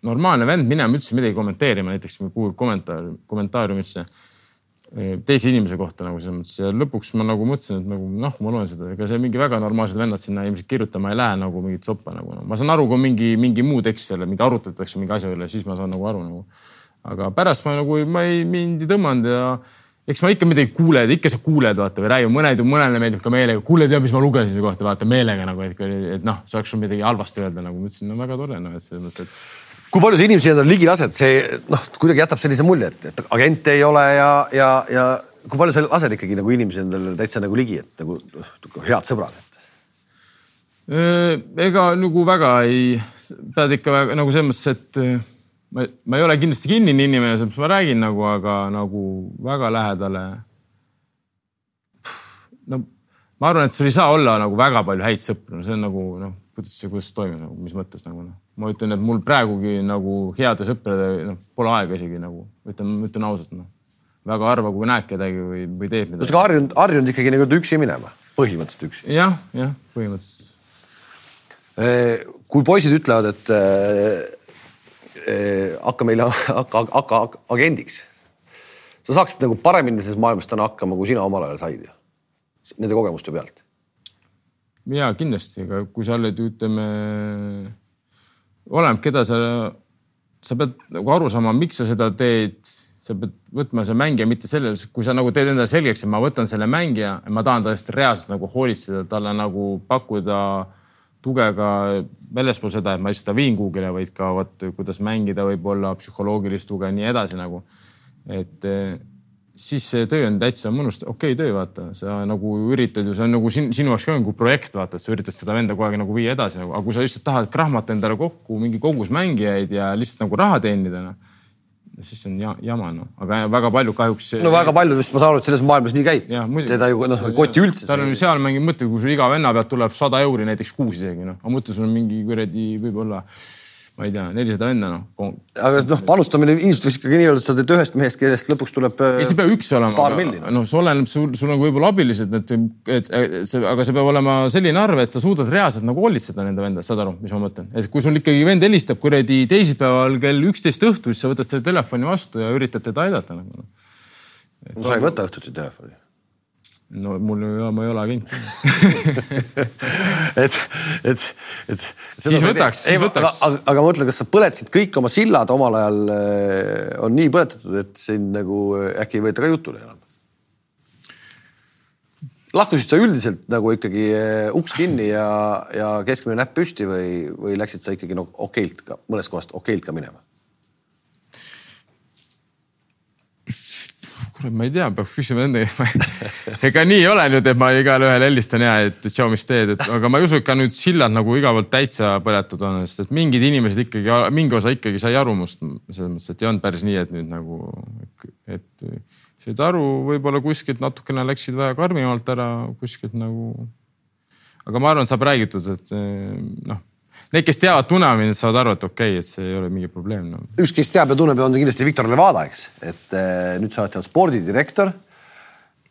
normaalne vend minema üldse midagi kommenteerima, näiteks kuhugi kommentaar, kommentaariumisse teise inimese kohta nagu selles mõttes. Ja lõpuks ma nagu mõtlesin, et nagu noh, ma loen seda, ega see mingi väga normaalsed vennad sinna ilmselt kirjutama ei lähe nagu mingit soppa nagu no.. ma saan aru, kui mingi, mingi muu tekst seal, mingi arutatakse mingi asja üle, siis ma saan nagu aru nagu. aga pärast ma nagu, ma ei, mind ei tõmmanud ja eks ma ikka midagi kuuled, ikka sa kuuled, vaata või räägid, mõned, mõnele meeldib ka meelega, kuule, tead, mis ma lugesin selle kohta, vaata meelega nagu, et, et noh, saaks sul midagi halvasti öelda nagu, ma ütlesin, no väga tore, noh, et selles mõttes, et kui palju sa inimesi endale ligi lased, see noh, kuidagi jätab sellise mulje, et, et agente ei ole ja, ja, ja kui palju sa lased ikkagi nagu inimesi endale täitsa nagu ligi, et nagu head sõbrad, et? ega nagu väga ei, pead ikka väga, nagu selles mõttes, et ma, ma ei ole kindlasti kinnine inimene, sellepärast ma räägin nagu, aga nagu väga lähedale. no ma arvan, et sul ei saa olla nagu väga palju häid sõpru, see on nagu noh, kuidas see, kuidas see toimib nagu, mis mõttes nagu noh. ma ütlen, et mul praegugi nagu heade sõprade noh, pole aega isegi nagu ütlen, ütlen ausalt noh. väga harva, kui näed kedagi või, või teeb midagi. oled harjunud, harjunud ikkagi nagu üksi minema, põhimõtteliselt üksi ja,? jah, jah, põhimõtteliselt. kui poisid ütlevad, et Eh, hakka meile, hakka, hakka agendiks. sa saaksid nagu paremini selles maailmas täna hakkama, kui sina omal ajal said ju, nende kogemuste pealt. ja kindlasti, aga kui sa oled, ütleme, oleneb, keda sa, sa pead nagu aru saama, miks sa seda teed sa pead võtma see mängija mitte selles, kui sa nagu teed endale selgeks, et ma võtan selle mängija, ma tahan ta eest reaalselt nagu hoolitseda, talle nagu pakkuda tuge ka väljaspool seda, et ma lihtsalt ta viin kuhugile, vaid ka vot kuidas mängida võib-olla psühholoogilist tuge, nii edasi nagu. et siis see töö on täitsa mõnus, okei okay, töö, vaata, sa nagu üritad ju, see on nagu sin, sinu jaoks ka nagu projekt, vaata, et sa üritad seda venda kogu aeg nagu viia edasi nagu, aga kui sa lihtsalt tahad krahmata endale kokku mingi kogus mängijaid ja lihtsalt nagu raha teenida, noh siis on ja, jama noh, aga väga paljud kahjuks. no väga paljud vist ma saan aru, et selles maailmas nii käib. teda ju noh, koti üldse. tal on ju seal mingi mõte, kui sul iga venna pealt tuleb sada euri näiteks kuus isegi noh, aga mõtle, sul on mingi kuradi võib-olla ma ei tea, nelisada venda noh. aga noh, panustamine ilmselt võiks ikkagi nii öelda, et sa teed ühest mehest, kellest lõpuks tuleb. ei, see peab üks olema. noh, see oleneb, sul, sul on võib-olla abilised, et, et, see, aga see peab olema selline arv, et sa suudad reaalselt nagu hoolitseda nende venda, saad aru, mis ma mõtlen? et kui sul ikkagi vend helistab kuradi teisipäeval kell üksteist õhtul, siis sa võtad selle telefoni vastu ja üritad teda aidata nagu noh. no sa ei võta õhtuti telefoni no mul ei ole, ma ei ole [laughs] agent et, et, et. siis võtaks, siis võtaks. aga, aga ma mõtlen, kas sa põletasid kõik oma sillad omal ajal äh, on nii põletatud, et sind nagu äh, äkki ei võeta ka jutule enam? lahkusid sa üldiselt nagu ikkagi äh, uks kinni ja, ja keskmine näpp püsti või, või läksid sa ikkagi no okeilt ka mõnest kohast okeilt ka minema? Ma ei tea, peab küsima enda käest. [laughs] ega nii ei ole nüüd, et ma igale ühele helistan ja et tšau, mis teed, et aga ma ei usu, et ka nüüd sillad nagu igavalt täitsa põletud on, sest et mingid inimesed ikkagi, mingi osa ikkagi sai aru must selles mõttes, et ei olnud päris nii, et nüüd nagu, et said aru, võib-olla kuskilt natukene läksid vähe karmimalt ära, kuskilt nagu. aga ma arvan, et saab räägitud, et noh need, kes teavad, tunnevad mind, saavad aru, et okei okay,, et see ei ole mingi probleem no.. üks, kes teab ja tunneb, on kindlasti Viktor Levada, eks, et eh, nüüd sa oled seal spordidirektor.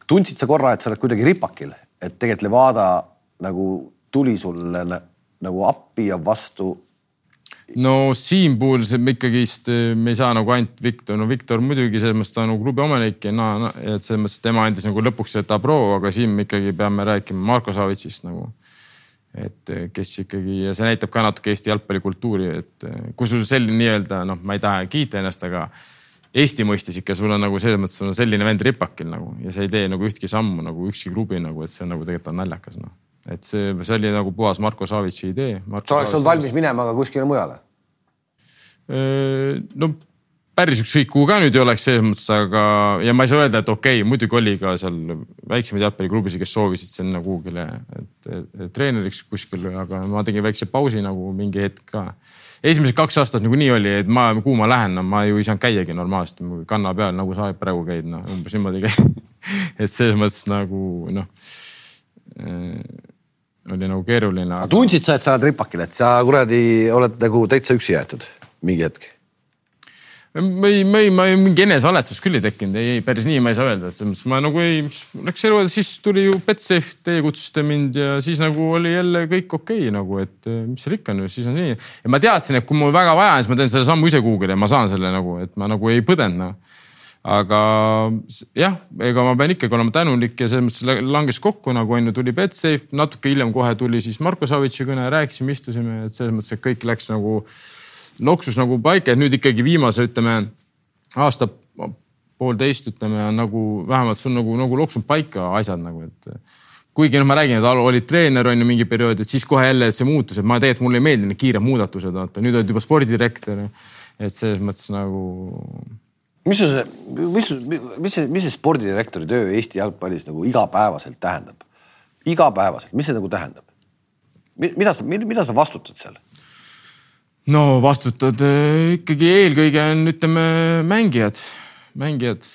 tundsid sa korra, et sa oled kuidagi ripakil, et tegelikult Levada nagu tuli sulle nagu appi ja vastu? no siin puhul see ikkagist, eh, me ei saa nagu ainult Viktor, no Viktor muidugi selles mõttes ta on nagu klubi omanik ja no, no, et selles mõttes tema andis nagu lõpuks seda pro, aga siin me ikkagi peame rääkima Marko Savitsist nagu et eh, kes ikkagi ja see näitab ka natuke Eesti jalgpallikultuuri, et eh, kui sul selline nii-öelda noh, ma ei taha kiita ennast, aga Eesti mõistes ikka sul on nagu selles mõttes on selline vend ripakil nagu ja sa ei tee nagu ühtki sammu nagu ükski klubi nagu, et see on nagu tegelikult on naljakas noh. et see, see oli nagu puhas Marko Savitsi idee. sa oleks olnud valmis minema ka kuskile mujale? no päris ükskõik kuhu ka nüüd ei oleks selles mõttes, aga ja ma ei saa öelda, et okei okay,, muidugi oli ka seal väiksemaid jalgpalliklubisid, kes soovisid sinna kuhugile et, treeneriks kuskil, aga ma tegin väikse pausi nagu mingi hetk ka. esimesed kaks aastat nagunii oli, et ma, kuhu ma lähen, no ma ju ei saanud käiagi normaalselt kanna peal, nagu sa praegu käid, noh umbes niimoodi käid [laughs] et selles mõttes nagu noh äh, oli nagu keeruline aga.... tundsid sa, et sa oled ripakil, et sa kuradi oled nagu täitsa üksi jäetud mingi hetk? Ma ei, ma ei, ma ei, mingi enesealetsus küll ei tekkinud, ei, ei päris nii ma ei saa öelda, et selles mõttes ma nagu ei, läks elu, siis tuli ju Betsafe, teie kutsusite mind ja siis nagu oli jälle kõik okei okay, nagu, et eh, mis seal ikka on ju, siis on nii. ja ma teadsin, et kui mul väga vaja on, siis ma teen selle sammu ise kuhugile ja ma saan selle nagu, et ma nagu ei põdenud nagu aga jah, ega ma pean ikkagi olema tänulik ja selles mõttes langes kokku nagu on ju, tuli Betsafe, natuke hiljem kohe tuli siis Marko Savitši kõne, rääkisime, istusime, et selles mõttes, et kõik läks nagu loksus nagu paika, et nüüd ikkagi viimase, ütleme aasta poolteist, ütleme, nagu vähemalt sul nagu, nagu loksunud paika asjad nagu, et kuigi noh, ma räägin, et Alo oli treener on ju mingi periood, et siis kohe jälle see muutus, et ma tegelikult mulle ei meeldi need kiired muudatused, vaata nüüd oled juba spordidirektor. et selles mõttes nagu. mis on see, mis, mis see, mis see spordidirektori töö Eesti jalgpallis nagu igapäevaselt tähendab? igapäevaselt, mis see nagu tähendab? mida sa, mida sa vastutad seal? No vastutad eh, ikkagi eelkõige on, ütleme mängijad, mängijad,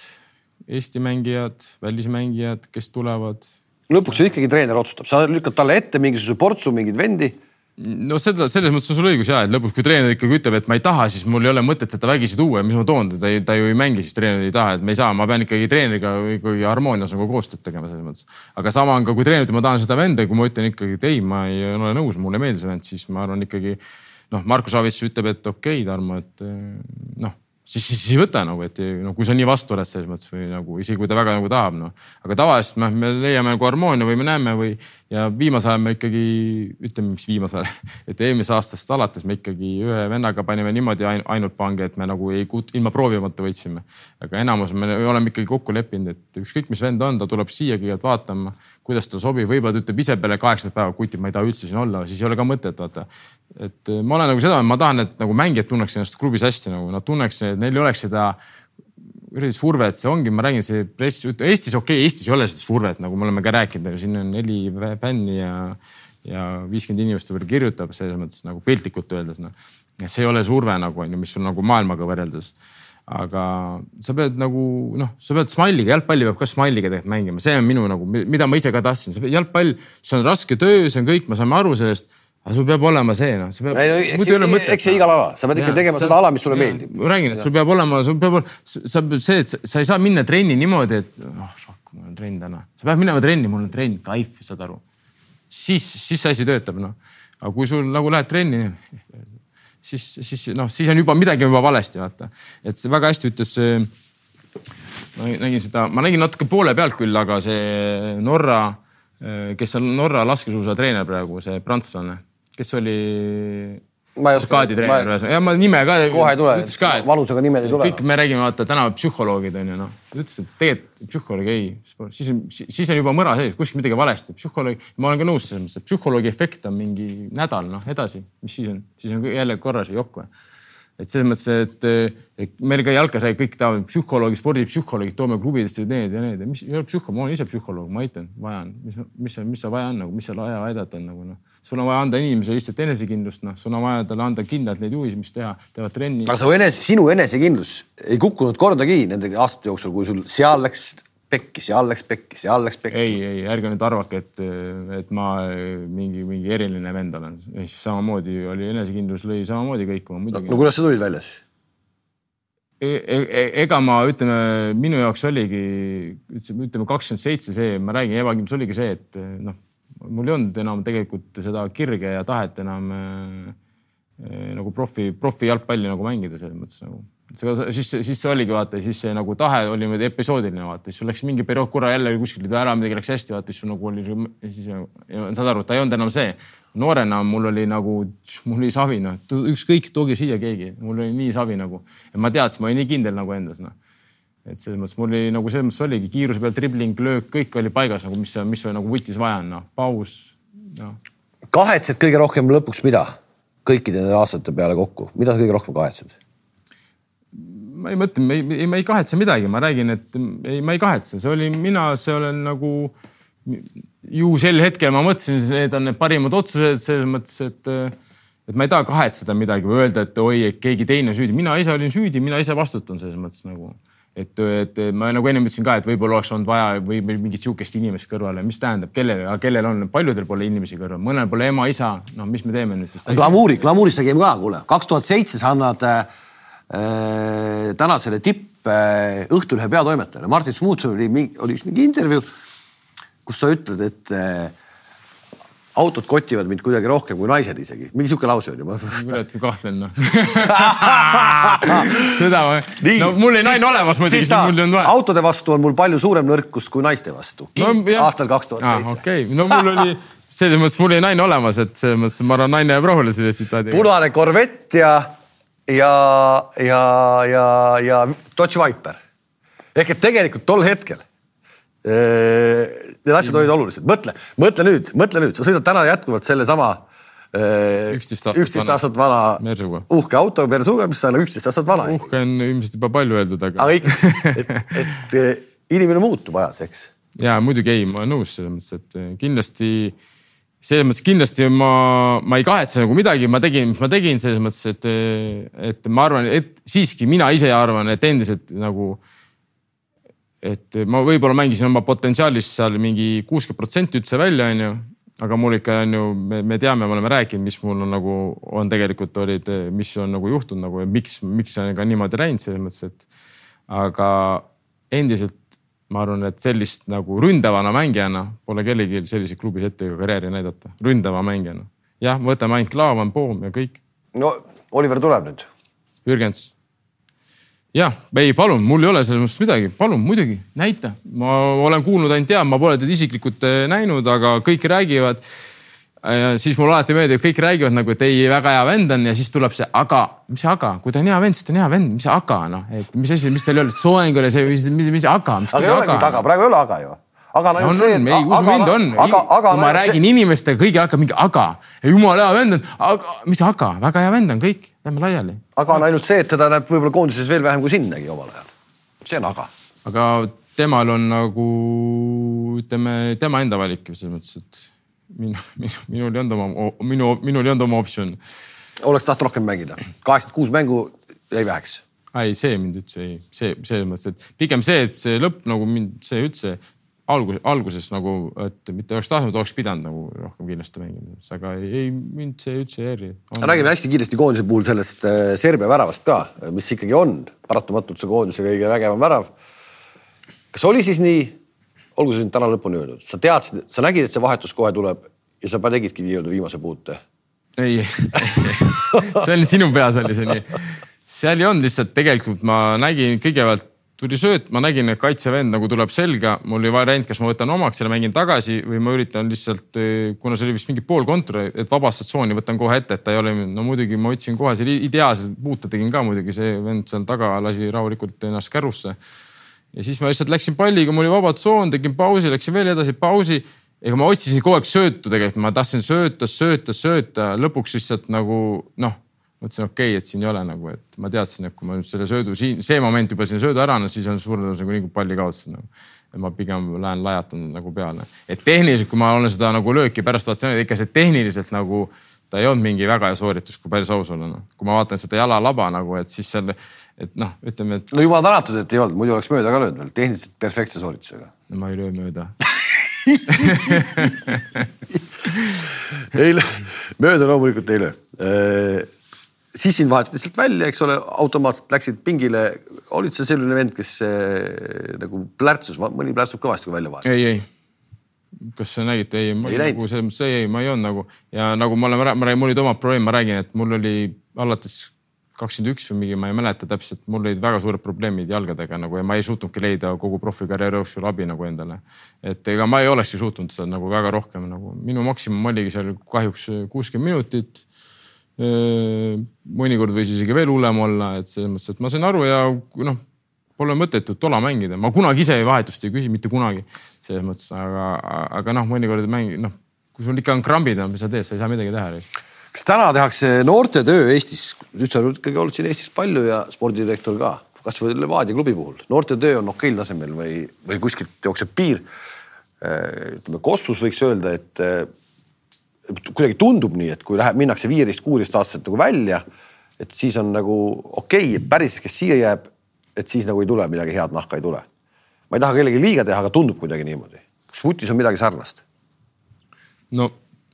Eesti mängijad, välismängijad, kes tulevad. lõpuks ikkagi treener otsustab, sa lükkad talle ette mingisuguse portsu mingeid vendi no seda, selles mõttes on sul õigus ja, et lõpuks, kui treener ikkagi ütleb, et ma ei taha, siis mul ei ole mõtet teda vägisi tuua ja mis ma toon, ta ei, ta ju ei mängi, siis treener ei taha, et me ei saa, ma pean ikkagi treeneriga ikkagi harmoonias nagu koostööd tegema selles mõttes. aga sama on ka, kui treener ütleb, ma tahan seda venda kui ma ütlen ikkagi, et ei, ma ei ole nõus, mulle ei meeldi see vend, siis ma arvan ikkagi noh, Marko Savits ütleb, et okei okay,, Tarmo, et eh, noh, siis, siis, ei võta nagu, et no kui sa nii vastu oled selles mõttes või nagu isegi kui ta väga nagu tahab, noh. aga tavaliselt noh, me leiame nagu harmoonia või me näeme või ja viimasel ajal me ikkagi ütleme, mis viimasel ajal, [laughs] et eelmise aastast alates me ikkagi ühe vennaga panime niimoodi ainult pange, et me nagu ei, ilma proovimata võitsime. aga enamus me oleme ikkagi kokku leppinud, et ükskõik, mis vend on, ta tuleb siia kõigepealt vaatama, kuidas ta sobib, võib-olla ta ütleb ise peale kaheksakümmend päeva, kutid, ma ei taha üldse siin olla, siis ei ole ka mõtet, vaata. Et ma olen nagu seda, ma tahan, et nagu mängijad tunneks ennast klubis hästi nagu. Nad tunneks, et neil ei oleks seda kuradi survet, see ongi, ma räägin, see press, Eestis okei okay,, Eestis ei ole seda survet, nagu me oleme ka rääkinud, siin on neli fänni ja, ja viiskümmend inimest võib-olla kirjutab selles mõttes nagu piltlikult öeldes noh. see ei ole surve nagu on ju, mis sul nagu maailmaga võrreldes. aga sa pead nagu noh, sa pead Smile'iga, jalgpalli peab ka Smile'iga tegelikult mängima, see on minu nagu, mida ma ise ka tahtsin, jalgpall, see on raske töö, see on kõik, me saame aru sellest aga sul peab olema see noh, see peab. muidu ei ole mõtet. eks see igal alal, sa pead ikka tegema sa, seda ala, mis sulle ja, meeldib. ma räägin, et sul peab olema, sul peab, sa see, et sa ei saa minna trenni niimoodi, et oh fuck, mul on trenn täna. sa pead minema trenni, mul on trenn, kaif, saad aru. siis, siis see asi töötab noh. aga kui sul nagu lähed trenni, siis, siis noh, siis on juba midagi juba valesti, vaata. et see väga hästi ütles see. ma nägin seda, ma nägin natuke poole pealt küll, aga see Norra, kes on Norra laskesuusatreener praegu, see prantslane kes oli kaaditreener ühesõnaga, ja ma nime ka. kohe ei tule, vanusega nimed ei tule. kõik me räägime, vaata tänapäeval psühholoogid on ju noh. ütles, et tegelikult psühholoog ei, siis on, siis on juba mõra sees, kuskil midagi valesti. psühholoog, ma olen ka nõus selles mõttes, et psühholoogi efekt on mingi nädal, noh edasi, mis siis on, siis on jälle korras ja jokk või et selles mõttes, et, et meil ka jalkas kõik tahavad psühholoogid, spordipsühholoogid, toome klubidesse need ja need. Ja mis, ei ole psühholoog, ma olen ise psühholoog, ma aitan, vaja on, mis, mis, mis seal vaja on nagu, mis seal vaja aidata on nagu noh. Sul on vaja anda inimesele lihtsalt enesekindlust, noh, sul on vaja talle anda kindlalt neid juhisi, mis teha, teevad trenni. aga su enese, sinu enesekindlus ei kukkunud kordagi nende aastate jooksul, kui sul seal läks pekki, seal läks pekki, seal läks pekki. ei, ei ärge nüüd arvake, et, et ma mingi, mingi eriline vend olen. samamoodi oli enesekindlus lõi samamoodi kõikuma muidugi. no kuidas sa tulid välja siis? E, e, e, ega ma ütleme, minu jaoks oligi, ütleme kakskümmend seitse, see, ma räägin, ebakindlus oligi see, et noh mul ei olnud enam tegelikult seda kirge ja tahet enam äh, äh, nagu profi, profi jalgpalli nagu mängida selles mõttes nagu. Siis, siis see oligi vaata, siis see nagu tahe oli niimoodi episoodiline vaata, siis sul läks mingi periood korra jälle kuskilt ära, midagi läks hästi, vaata siis sul nagu oli, siis saad aru, ta ei olnud enam see. noorena mul oli nagu, mul oli savi noh, ükskõik, tooge siia keegi, mul oli nii savi nagu. ma teadsin, ma olin nii kindel nagu endas noh et selles mõttes mul oli nagu selles mõttes oligi kiiruse peal dribling, löök, kõik oli paigas nagu, mis, mis nagu vutis vaja on, noh, paus no.. kahetsed kõige rohkem lõpuks mida? kõikide aastate peale kokku, mida sa kõige rohkem kahetsed? Ma ei mõtle, ma ei, ma ei kahetse midagi, ma räägin, et ei, ma ei kahetse, see oli mina, see olen nagu ju sel hetkel ma mõtlesin, need on need parimad otsused selles mõttes, et et ma ei taha kahetseda midagi või öelda, et oi, et keegi teine süüdi, mina ise olin süüdi, mina ise vastutan selles mõttes nagu. Et, et ma nagu ennem ütlesin ka, et võib-olla oleks olnud vaja või mingit sihukest inimest kõrvale, mis tähendab, kellel, kellel on, paljudel pole inimesi kõrval, mõnel pole ema-isa, no mis me teeme nüüd siis? glamuuri, glamuurist räägime ka, kuule, kaks tuhat seitse sa annad äh, tänasele tipp äh, Õhtulehe peatoimetajale Martin Smuutsel oli mingi, oli üks mingi intervjuu, kus sa ütled, et äh, autod kotivad mind kuidagi rohkem kui naised isegi, mingi sihuke lause oli. kurat, kahtlen noh [laughs] seda ma, no mul oli naine olemas muidugi, siis mul ei olnud vaja. autode vastu on mul palju suurem nõrkus kui naiste vastu no,. aastal kaks tuhat seitse. okei, no mul oli selles mõttes mul oli naine olemas, et selles mõttes ma arvan, naine jääb rahule selle tsitaadiga. punane korvett ja, ja, ja, ja, ja Dodge Viper. ehk et tegelikult tol hetkel Need asjad olid olulised, mõtle, mõtle nüüd, mõtle nüüd, sa sõidad täna jätkuvalt sellesama üksteist aastat, aastat vana Mersuga. uhke auto Mersuga, mis on üksteist aastat vana. uhke on ilmselt juba palju öeldud, aga. aga ikka, et, et inimene muutub ajas, eks. ja muidugi ei, ma olen nõus selles mõttes, et kindlasti selles mõttes kindlasti ma, ma ei kahetse nagu midagi, ma tegin, mis ma tegin selles mõttes, et, et ma arvan, et siiski mina ise arvan, et endiselt nagu et ma võib-olla mängisin oma potentsiaalist seal mingi kuuskümmend protsenti üldse välja, onju. aga mul ikka on ju, me teame, me oleme rääkinud, mis mul on nagu on tegelikult olid, mis on nagu juhtunud nagu ja miks, miks on ka niimoodi läinud selles mõttes, et. aga endiselt ma arvan, et sellist nagu ründavana mängijana pole kellelgi sellises klubis ette ka karjääri näidata, ründava mängijana. jah, võtame ainult Klaavan, Poom ja kõik. no Oliver tuleb nüüd. Jürgens jah, ei palun, mul ei ole selles mõttes midagi, palun muidugi näita, ma olen kuulnud ainult ja ma pole teid isiklikult eh, näinud, aga kõik räägivad. Siis mulle alati meeldib, kõik räägivad nagu, et ei, väga hea vend on ja siis tuleb see aga, mis see aga, kui ta on hea vend, siis ta on hea vend, mis see aga noh, et mis asi, mis teil ei olnud, soeng oli see, mis, mis, mis aga. aga ei olegi taga, praegu ei ole aga ju. Aga on, on, on, ei usu mind on, kui ma räägin see... inimestega, kõigil hakkab mingi aga, jumala hea vend on, aga mis aga, väga hea vend on kõik, lähme laiali. aga on ainult see, et teda näeb võib-olla koondises veel vähem kui sind nägi omal ajal. see on aga. aga temal on nagu ütleme, tema enda valik selles mõttes, et minu, minu, minul ei olnud oma, minu, minul ei olnud oma optsioon. oleks tahtnud rohkem mängida, kaheksakümmend kuus mängu jäi väheks ei, see mind üldse ei, see selles mõttes, et pigem see, et see lõpp nagu mind, see üldse algus, alguses nagu, et mitte oleks tahtnud, oleks pidanud nagu rohkem kindlasti mängima, aga ei, ei mind see üldse ei häiri. räägime hästi kiiresti koondise puhul sellest äh, Serbia väravast ka, mis ikkagi on paratamatult see koondise kõige vägevam värav. kas oli siis nii, olgu see nüüd täna lõpuni öeldud, sa teadsid, sa nägid, et see vahetus kohe tuleb ja sa tegidki nii-öelda viimase puute? ei, see oli sinu peas oli see nii. seal ei olnud lihtsalt tegelikult ma nägin kõigepealt tuli sööt, ma nägin, et kaitsevend nagu tuleb selga, mul oli variant, kas ma võtan omaks selle, mängin tagasi või ma üritan lihtsalt, kuna see oli vist mingi pool kontori, et vabastad tsooni, võtan kohe ette, et ta ei ole, no muidugi ma võtsin kohe selle ideaalse puute tegin ka muidugi, see vend seal taga lasi rahulikult ennast kärusse. Ja siis ma lihtsalt läksin palliga, mul oli vaba tsoon, tegin pausi, läksin veel edasi pausi. ega ma otsisin kogu aeg söötu tegelikult, ma tahtsin sööta, sööta, sööta, lõpuks lihtsalt nagu noh mõtlesin, okei okay,, et siin ei ole nagu, et ma teadsin, et kui ma nüüd selle söödu siin, see moment juba siin söödu ära annan, siis on suure tõenäosusega nagu palli kaotasin nagu. et ma pigem lähen lajatan nagu peale, et tehniliselt, kui ma olen seda nagu lööki pärast vaatasin, ikka see tehniliselt nagu ta ei olnud mingi väga hea sooritus, kui päris aus olla noh. kui ma vaatan seda jalalaba nagu, et siis seal, et noh, ütleme, et. no jumal tänatud, et ei olnud, muidu oleks mööda ka löönud veel, tehniliselt perfektse sooritusega. no ma ei löö mööda ei löö, mööda loomulikult ei löö äh, siis sind vahetati lihtsalt välja, eks ole, automaatselt läksid pingile. olid sa selline vend, kes äh, nagu plärtsus, mõni plärtsub kõvasti, kui välja vahetati? ei, ei. kas sa nägid? ei, ei, nagu selles mõttes ei, ei, ma ei olnud nagu ja nagu ma olen, ma räägin, mul olid omad probleemid, ma räägin, et mul oli alates kakskümmend üks või mingi, ma ei mäleta täpselt, mul olid väga suured probleemid jalgadega nagu ja ma ei suutnudki leida kogu profikarjääri jooksul abi nagu endale. et ega ma ei olekski suutnud seda nagu väga rohkem nagu minu maksimum oligi seal kahjuks kuuskümmend minutit mõnikord võis isegi veel hullem olla, et selles mõttes, et ma sain aru ja noh, pole mõtet ju tola mängida, ma kunagi ise vahetust ei küsi, mitte kunagi selles mõttes, aga, aga noh, mõnikord mäng, noh, kui sul ikka on krambid, mis sa teed, sa ei saa midagi teha. kas täna tehakse noortetöö Eestis, sa ikkagi oled siin Eestis palju ja spordidirektor ka, kasvõi Levadia klubi puhul, noortetöö on okeil tasemel või, või kuskilt jookseb piir. ütleme Kossus võiks öelda, et kuidagi tundub nii, et kui läheb, minnakse viieteist, kuueteist aastaselt nagu välja, et siis on nagu okei okay,, päris, kes siia jääb, et siis nagu ei tule midagi head nahka ei tule. ma ei taha kellelegi liiga teha, aga tundub kuidagi niimoodi. kas vutis on midagi sarnast? no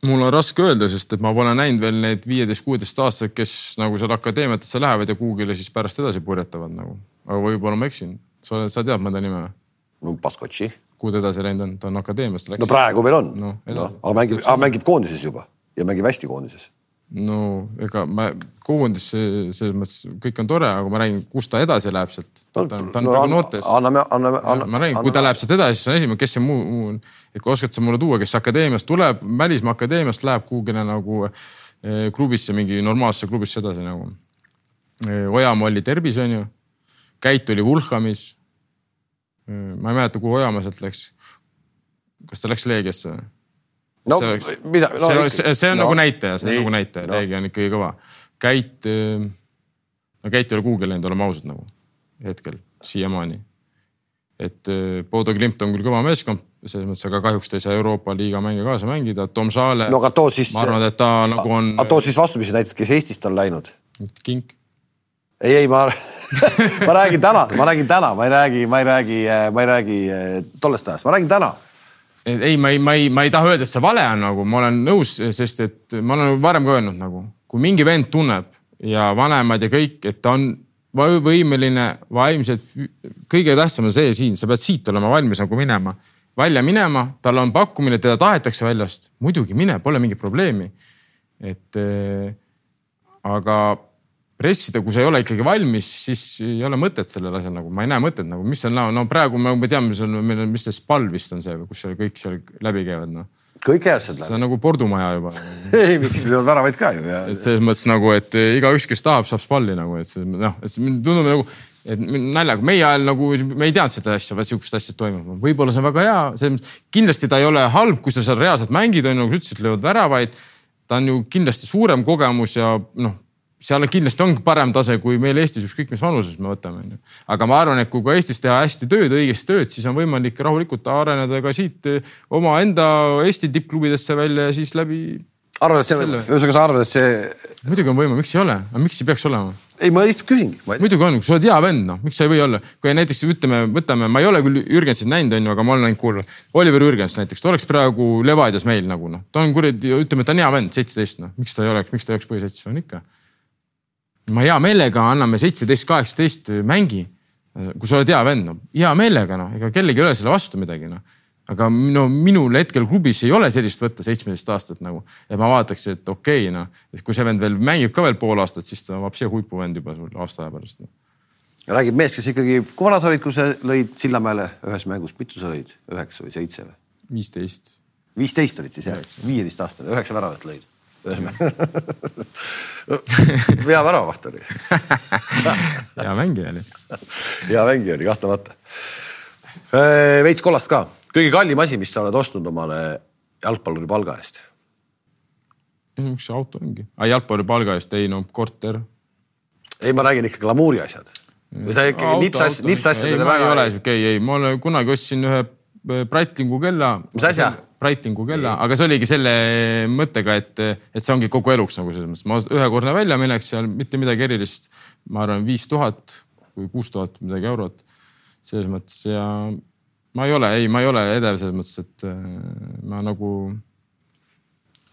mul on raske öelda, sest et ma pole näinud veel neid viieteist, kuueteist aastaseid, kes nagu seal akadeemiatesse lähevad ja kuhugile siis pärast edasi purjetavad nagu. aga võib-olla ma eksin, sa oled, sa tead mõnda nime no Baskotši. kuhu ta edasi läinud on, ta on akadeemiast läks. no praegu veel on No, no, aga mängib, aga mängib koondises juba ja mängib hästi koondises. No ega ma koondis selles mõttes kõik on tore, aga ma räägin, kus ta edasi läheb sealt. ta on, ta on no, praegu noortes. anname, anname, anname. ma räägin, kui ta läheb sealt edasi, siis on esimene, kes see muu, muu, et kui oskad sa mulle tuua, kes akadeemiast tuleb, välismaa akadeemiast läheb kuhugile nagu eh, klubisse, mingi normaalsesse klubisse edasi nagu. Ojamaa oli Terbis on ju, Käit oli Vulhamis. ma ei mäleta, kuhu Ojamaa sealt läks. kas ta läks Leegiasse või? No see oleks- mida no, see, see, see on no, nagu näitaja, see on nii, nagu näitaja no. Leegia on ikkagi kõva. Käit, no Käit ei ole kuhugi läinud, oleme ausad nagu hetkel siiamaani. et Bodo Glimt on küll kõva meeskond selles mõttes, aga kahjuks ta ei saa Euroopa liiga mänge kaasa mängida. Tom Saale no aga too siis, ma arvan, et ta nagu on aga too siis vastupidi näiteks, kes Eestist on läinud. kink. ei, ei, ma [laughs] ma räägin täna, ma räägin täna, ma ei räägi, ma ei räägi, ma ei räägi eh, tollest ajast, ma räägin täna. Ei, ma ei, ma ei, ma ei taha öelda, et see vale on nagu, ma olen nõus, sest et ma olen varem ka öelnud nagu, kui mingi vend tunneb ja vanemad ja kõik, et ta on võ- võimeline vaimselt, kõige tähtsam on see siin, sa pead siit olema valmis nagu minema, välja minema, tal on pakkumine, teda tahetakse väljast, muidugi mine, pole mingit probleemi. et äh, aga pressida, kui sa ei ole ikkagi valmis, siis ei ole mõtet sellel asjal nagu, ma ei näe mõtet nagu, mis seal no praegu me, me teame, seal meil on, mis see Spal vist on see, kus seal kõik seal läbi käivad, noh. kõik heased see lähevad. on nagu pordumaja juba. [laughs] ei, miks löövad väravaid ka ju et selles mõttes nagu, et igaüks, kes tahab, saab Spalli nagu, et see noh, et see tundub nagu, et naljaga, meie ajal nagu me ei teadnud seda asja, vaid sihukest asja toimub. võib-olla see on väga hea, selles mõttes kindlasti ta ei ole halb, kui sa seal reaalselt mängid, on ju, nagu sa ütlesid, löövad väravaid. ta on ju kindlasti suurem kogemus ja noh seal kindlasti on parem tase kui meil Eestis, ükskõik mis vanuses me võtame, onju. aga ma arvan, et kui ka Eestis teha hästi tööd, õigesti tööd, siis on võimalik rahulikult areneda ka siit omaenda Eesti tippklubidesse välja ja siis läbi. arvad, et see, ühesõnaga sa arvad, et see. muidugi on võimalik, miks ei ole, aga miks ei peaks olema? ei, ma lihtsalt küsingi. muidugi on, kui sa oled hea vend, noh, miks sa ei või olla, kui näiteks ütleme, võtame, ma ei ole küll Jürgensit näinud, onju, aga ma olen näinud kuulda. Oliver Jürgens näiteks, ta oleks praegu Levadias meil nagu noh, ta on kuradi, ütleme, ta on hea vend, seitseteist, noh, miks ta ei oleks, miks ta ei oleks põhiseitses, on ikka ma hea meelega anname seitseteist, kaheksateist mängi. kui sa oled hea vend, no hea meelega noh, ega kellelgi ei ole selle vastu midagi noh. aga no minul hetkel klubis ei ole sellist võtta seitsmeteist aastat nagu, et ma vaataks, et okei okay, noh, et kui see vend veel mängib ka veel pool aastat, siis ta vapsi huipu vend juba sul aasta aja pärast no.. räägib mees, kes ikkagi, kui vana sa olid, kui sa lõid Sillamäele ühes mängus, mitu sa lõid, üheksa või seitse või? viisteist. viisteist olid siis jah, viieteist aastane, üheksa väravat lõid hea väravaht oli [laughs] hea mängija oli. hea mängija oli kahtlemata. veits kollast ka, kõige kallim asi, mis sa oled ostnud omale jalgpalluri palga eest? mis see auto ongi, jalgpalluri palga eest, ei no korter. ei, ma räägin ikka glamuuri asjad. sa ikkagi nipsas, nipsasjadele väga. ei ole siuke, ei, ei, ma olen kunagi ostsin ühe Breitlingu kella. mis asja? Breitlingu kella, aga see oligi selle mõttega, et, et see ongi kogu eluks nagu selles mõttes, ma ühekordne väljaminek seal, mitte midagi erilist. ma arvan, viis tuhat või kuus tuhat midagi eurot selles mõttes ja ma ei ole, ei, ma ei ole edev selles mõttes, et ma nagu.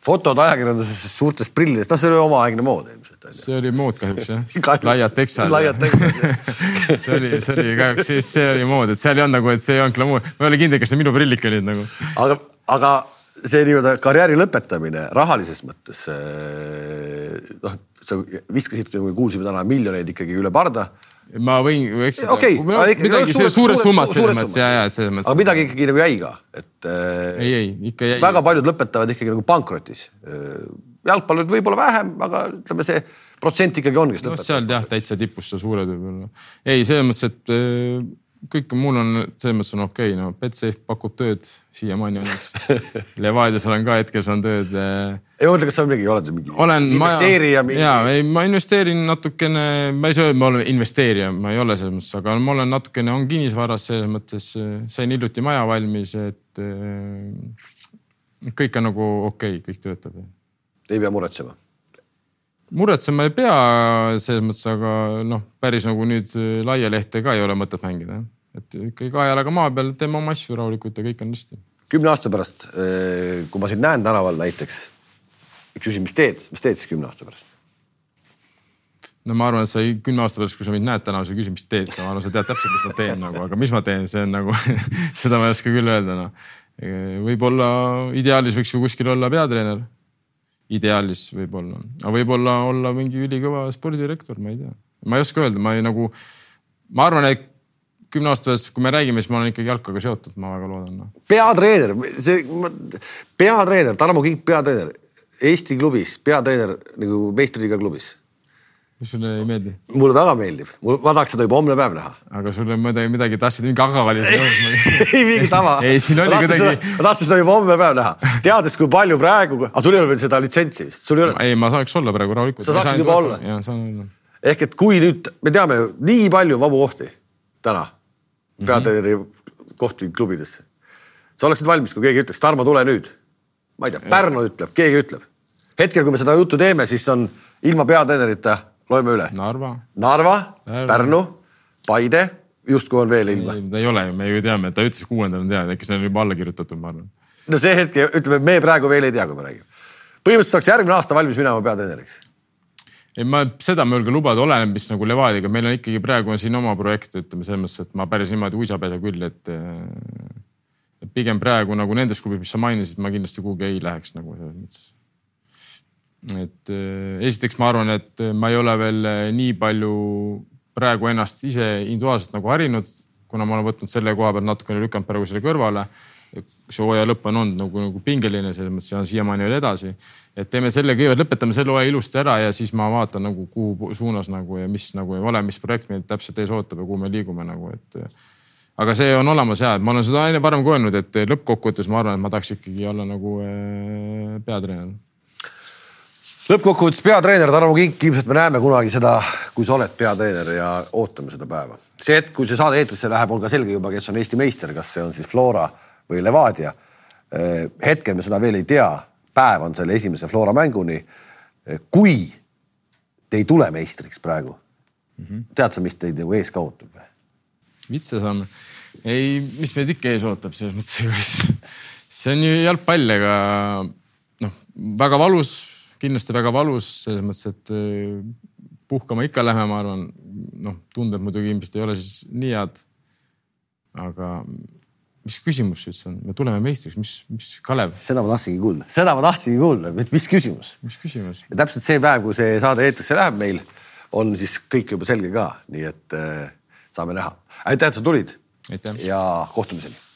Fotod ajakirjanduses suurtest prillidest, noh, see oli omaaegne mood ilmselt. see oli mood kahjuks [laughs] jah laiad teksad. laiad [laughs] teksad see oli, see oli kahjuks, siis see oli mood, et seal ei olnud nagu, et see ei olnud glamuur, ma ei ole kindel, kas need minu prillid olid nagu. aga, aga see nii-öelda karjääri lõpetamine rahalises mõttes. noh, sa viskasid, nagu kuulsime täna, miljoneid ikkagi üle parda ma võin eksida okay, midagi suures, suures summas selles mõttes ja, ja selles mõttes. aga midagi ikkagi nagu jäi ka, et. ei, ei ikka jäi. väga paljud lõpetavad ikkagi nagu pankrotis. jalgpallurid võib-olla vähem, aga ütleme, see protsent ikkagi on, kes no, lõpetab. seal jah, täitsa tipus sa suured võib-olla. ei, selles mõttes, et kõik mul on selles mõttes on okei okay,, no Betsafe pakub tööd siiamaani õnneks [laughs] Levadias olen ka hetkel saan tööd. ei ma mõtlen, kas sa mingi, oled mingi olen, investeerija mingi...? ja, ei ma investeerin natukene, ma ei saa öelda, ma olen investeerija, ma ei ole selles mõttes, aga ma olen natukene, on kinnisvaras selles mõttes, sain hiljuti maja valmis, et kõik on nagu okei okay,, kõik töötab. ei pea muretsema muretsema ei pea selles mõttes, aga noh, päris nagu nüüd laia lehte ka ei ole mõtet mängida. et ikkagi kahe jalaga maa peal teeme oma asju rahulikult ja kõik on hästi. kümne aasta pärast, kui ma sind näen tänaval näiteks, küsin, mis teed, mis teed siis kümne aasta pärast? no ma arvan, et sa ei, kümne aasta pärast, kui sa mind näed täna, sa küsid, mis teed, ma arvan, sa tead täpselt, mis ma teen nagu, aga mis ma teen, see on nagu [laughs] seda ma ei oska küll öelda, noh. võib-olla ideaalis võiks ju kuskil olla peatreener. Ideaalis võib-olla, aga võib-olla olla mingi ülikõva spordidirektor, ma ei tea, ma ei oska öelda, ma ei nagu, ma arvan, et kümne aasta pärast, kui me räägime, siis ma olen ikkagi jalkaga seotud, ma väga loodan no.. peatreener, see peatreener, Tarmo Kink, peatreener. Eesti klubis, peatreener nagu meistriliiga klubis mis sulle ei meeldi? mulle väga meeldib, ma tahaks seda juba homne päev näha. aga sulle midagi, midagi tahtsid mingi aga valida [laughs] ei mingi tava. [laughs] ei, siin oli kuidagi. ma tahtsin seda juba homne päev näha, teades, kui palju praegu, aga sul ei ole veel seda litsentsi vist, sul ei ole? ei, ma saaks olla praegu rahulikult. sa saaksid juba olla? jaa, saan olla. ehk et kui nüüd, me teame ju nii palju vabu kohti täna mhm. peatreeneri mm -hmm. kohti klubidesse. sa oleksid valmis, kui keegi ütleks, Tarmo, tule nüüd. ma ei tea, Pärnu ütleb, keegi ütleb. hetkel, kui me seda juttu teeme, siis on ilma peatreenerita loeme üle. Narva. Narva, Pärnu, Paide, justkui on veel ilma. ta ei ole ju, me ju teame, ta ütles kuuendal on teada, äkki see on juba alla kirjutatud, ma arvan. no see hetk, ütleme, me praegu veel ei tea, kui me räägime. põhimõtteliselt saaks järgmine aasta valmis minema peatreeneriks. ei, ma seda ma julgen lubada, oleneb, mis nagu Levadiga, meil on ikkagi praegu on siin oma projekt, ütleme selles mõttes, et ma päris niimoodi uisapesa küll, et pigem praegu nagu nendes klubides, mis sa mainisid, ma kindlasti kuhugi ei läheks nagu selles mõttes et äh, esiteks ma arvan, et äh, ma ei ole veel äh, nii palju praegu ennast ise individuaalselt nagu harinud, kuna ma olen võtnud selle koha pealt natukene lükanud praegu selle kõrvale. see hooaja lõpp on olnud nagu, nagu pingeline, selles mõttes ja siiamaani veel edasi. et teeme selle kõigepealt, lõpetame selle hooaja ilusti ära ja siis ma vaatan nagu kuhu suunas nagu ja mis nagu ei ole, mis projekt meid täpselt ees ootab ja kuhu me liigume nagu, et aga see on olemas ja, et ma olen seda varem ka öelnud, et lõppkokkuvõttes ma arvan, et ma tahaks ikkagi olla nagu peatreener lõppkokkuvõttes peatreener Tarmo Kink, ilmselt me näeme kunagi seda, kui sa oled peatreener ja ootame seda päeva. see hetk, kui see saade eetrisse läheb, on ka selge juba, kes on Eesti meister, kas see on siis Flora või Levadia. Eh, hetkel me seda veel ei tea. päev on selle esimese Flora mänguni. Eh, kui te ei tule meistriks praegu mm, -hmm. tead sa, mis teid nagu ees ka ootab või? vitsa saame. ei, mis meid ikka ees ootab selles mõttes, [laughs] see on ju jalgpall, ega noh, väga valus kindlasti väga valus selles mõttes, et äh, puhkama ikka lähme, ma arvan. noh, tunded muidugi ilmselt ei ole siis nii head. aga mis küsimus üldse on, me tuleme meistriks, mis, mis Kalev? seda ma tahtsingi kuulda, seda ma tahtsingi kuulda, et mis küsimus? mis küsimus? ja täpselt see päev, kui see saade eetrisse läheb meil, on siis kõik juba selge ka, nii et äh, saame näha. aitäh, et sa tulid. ja kohtumiseni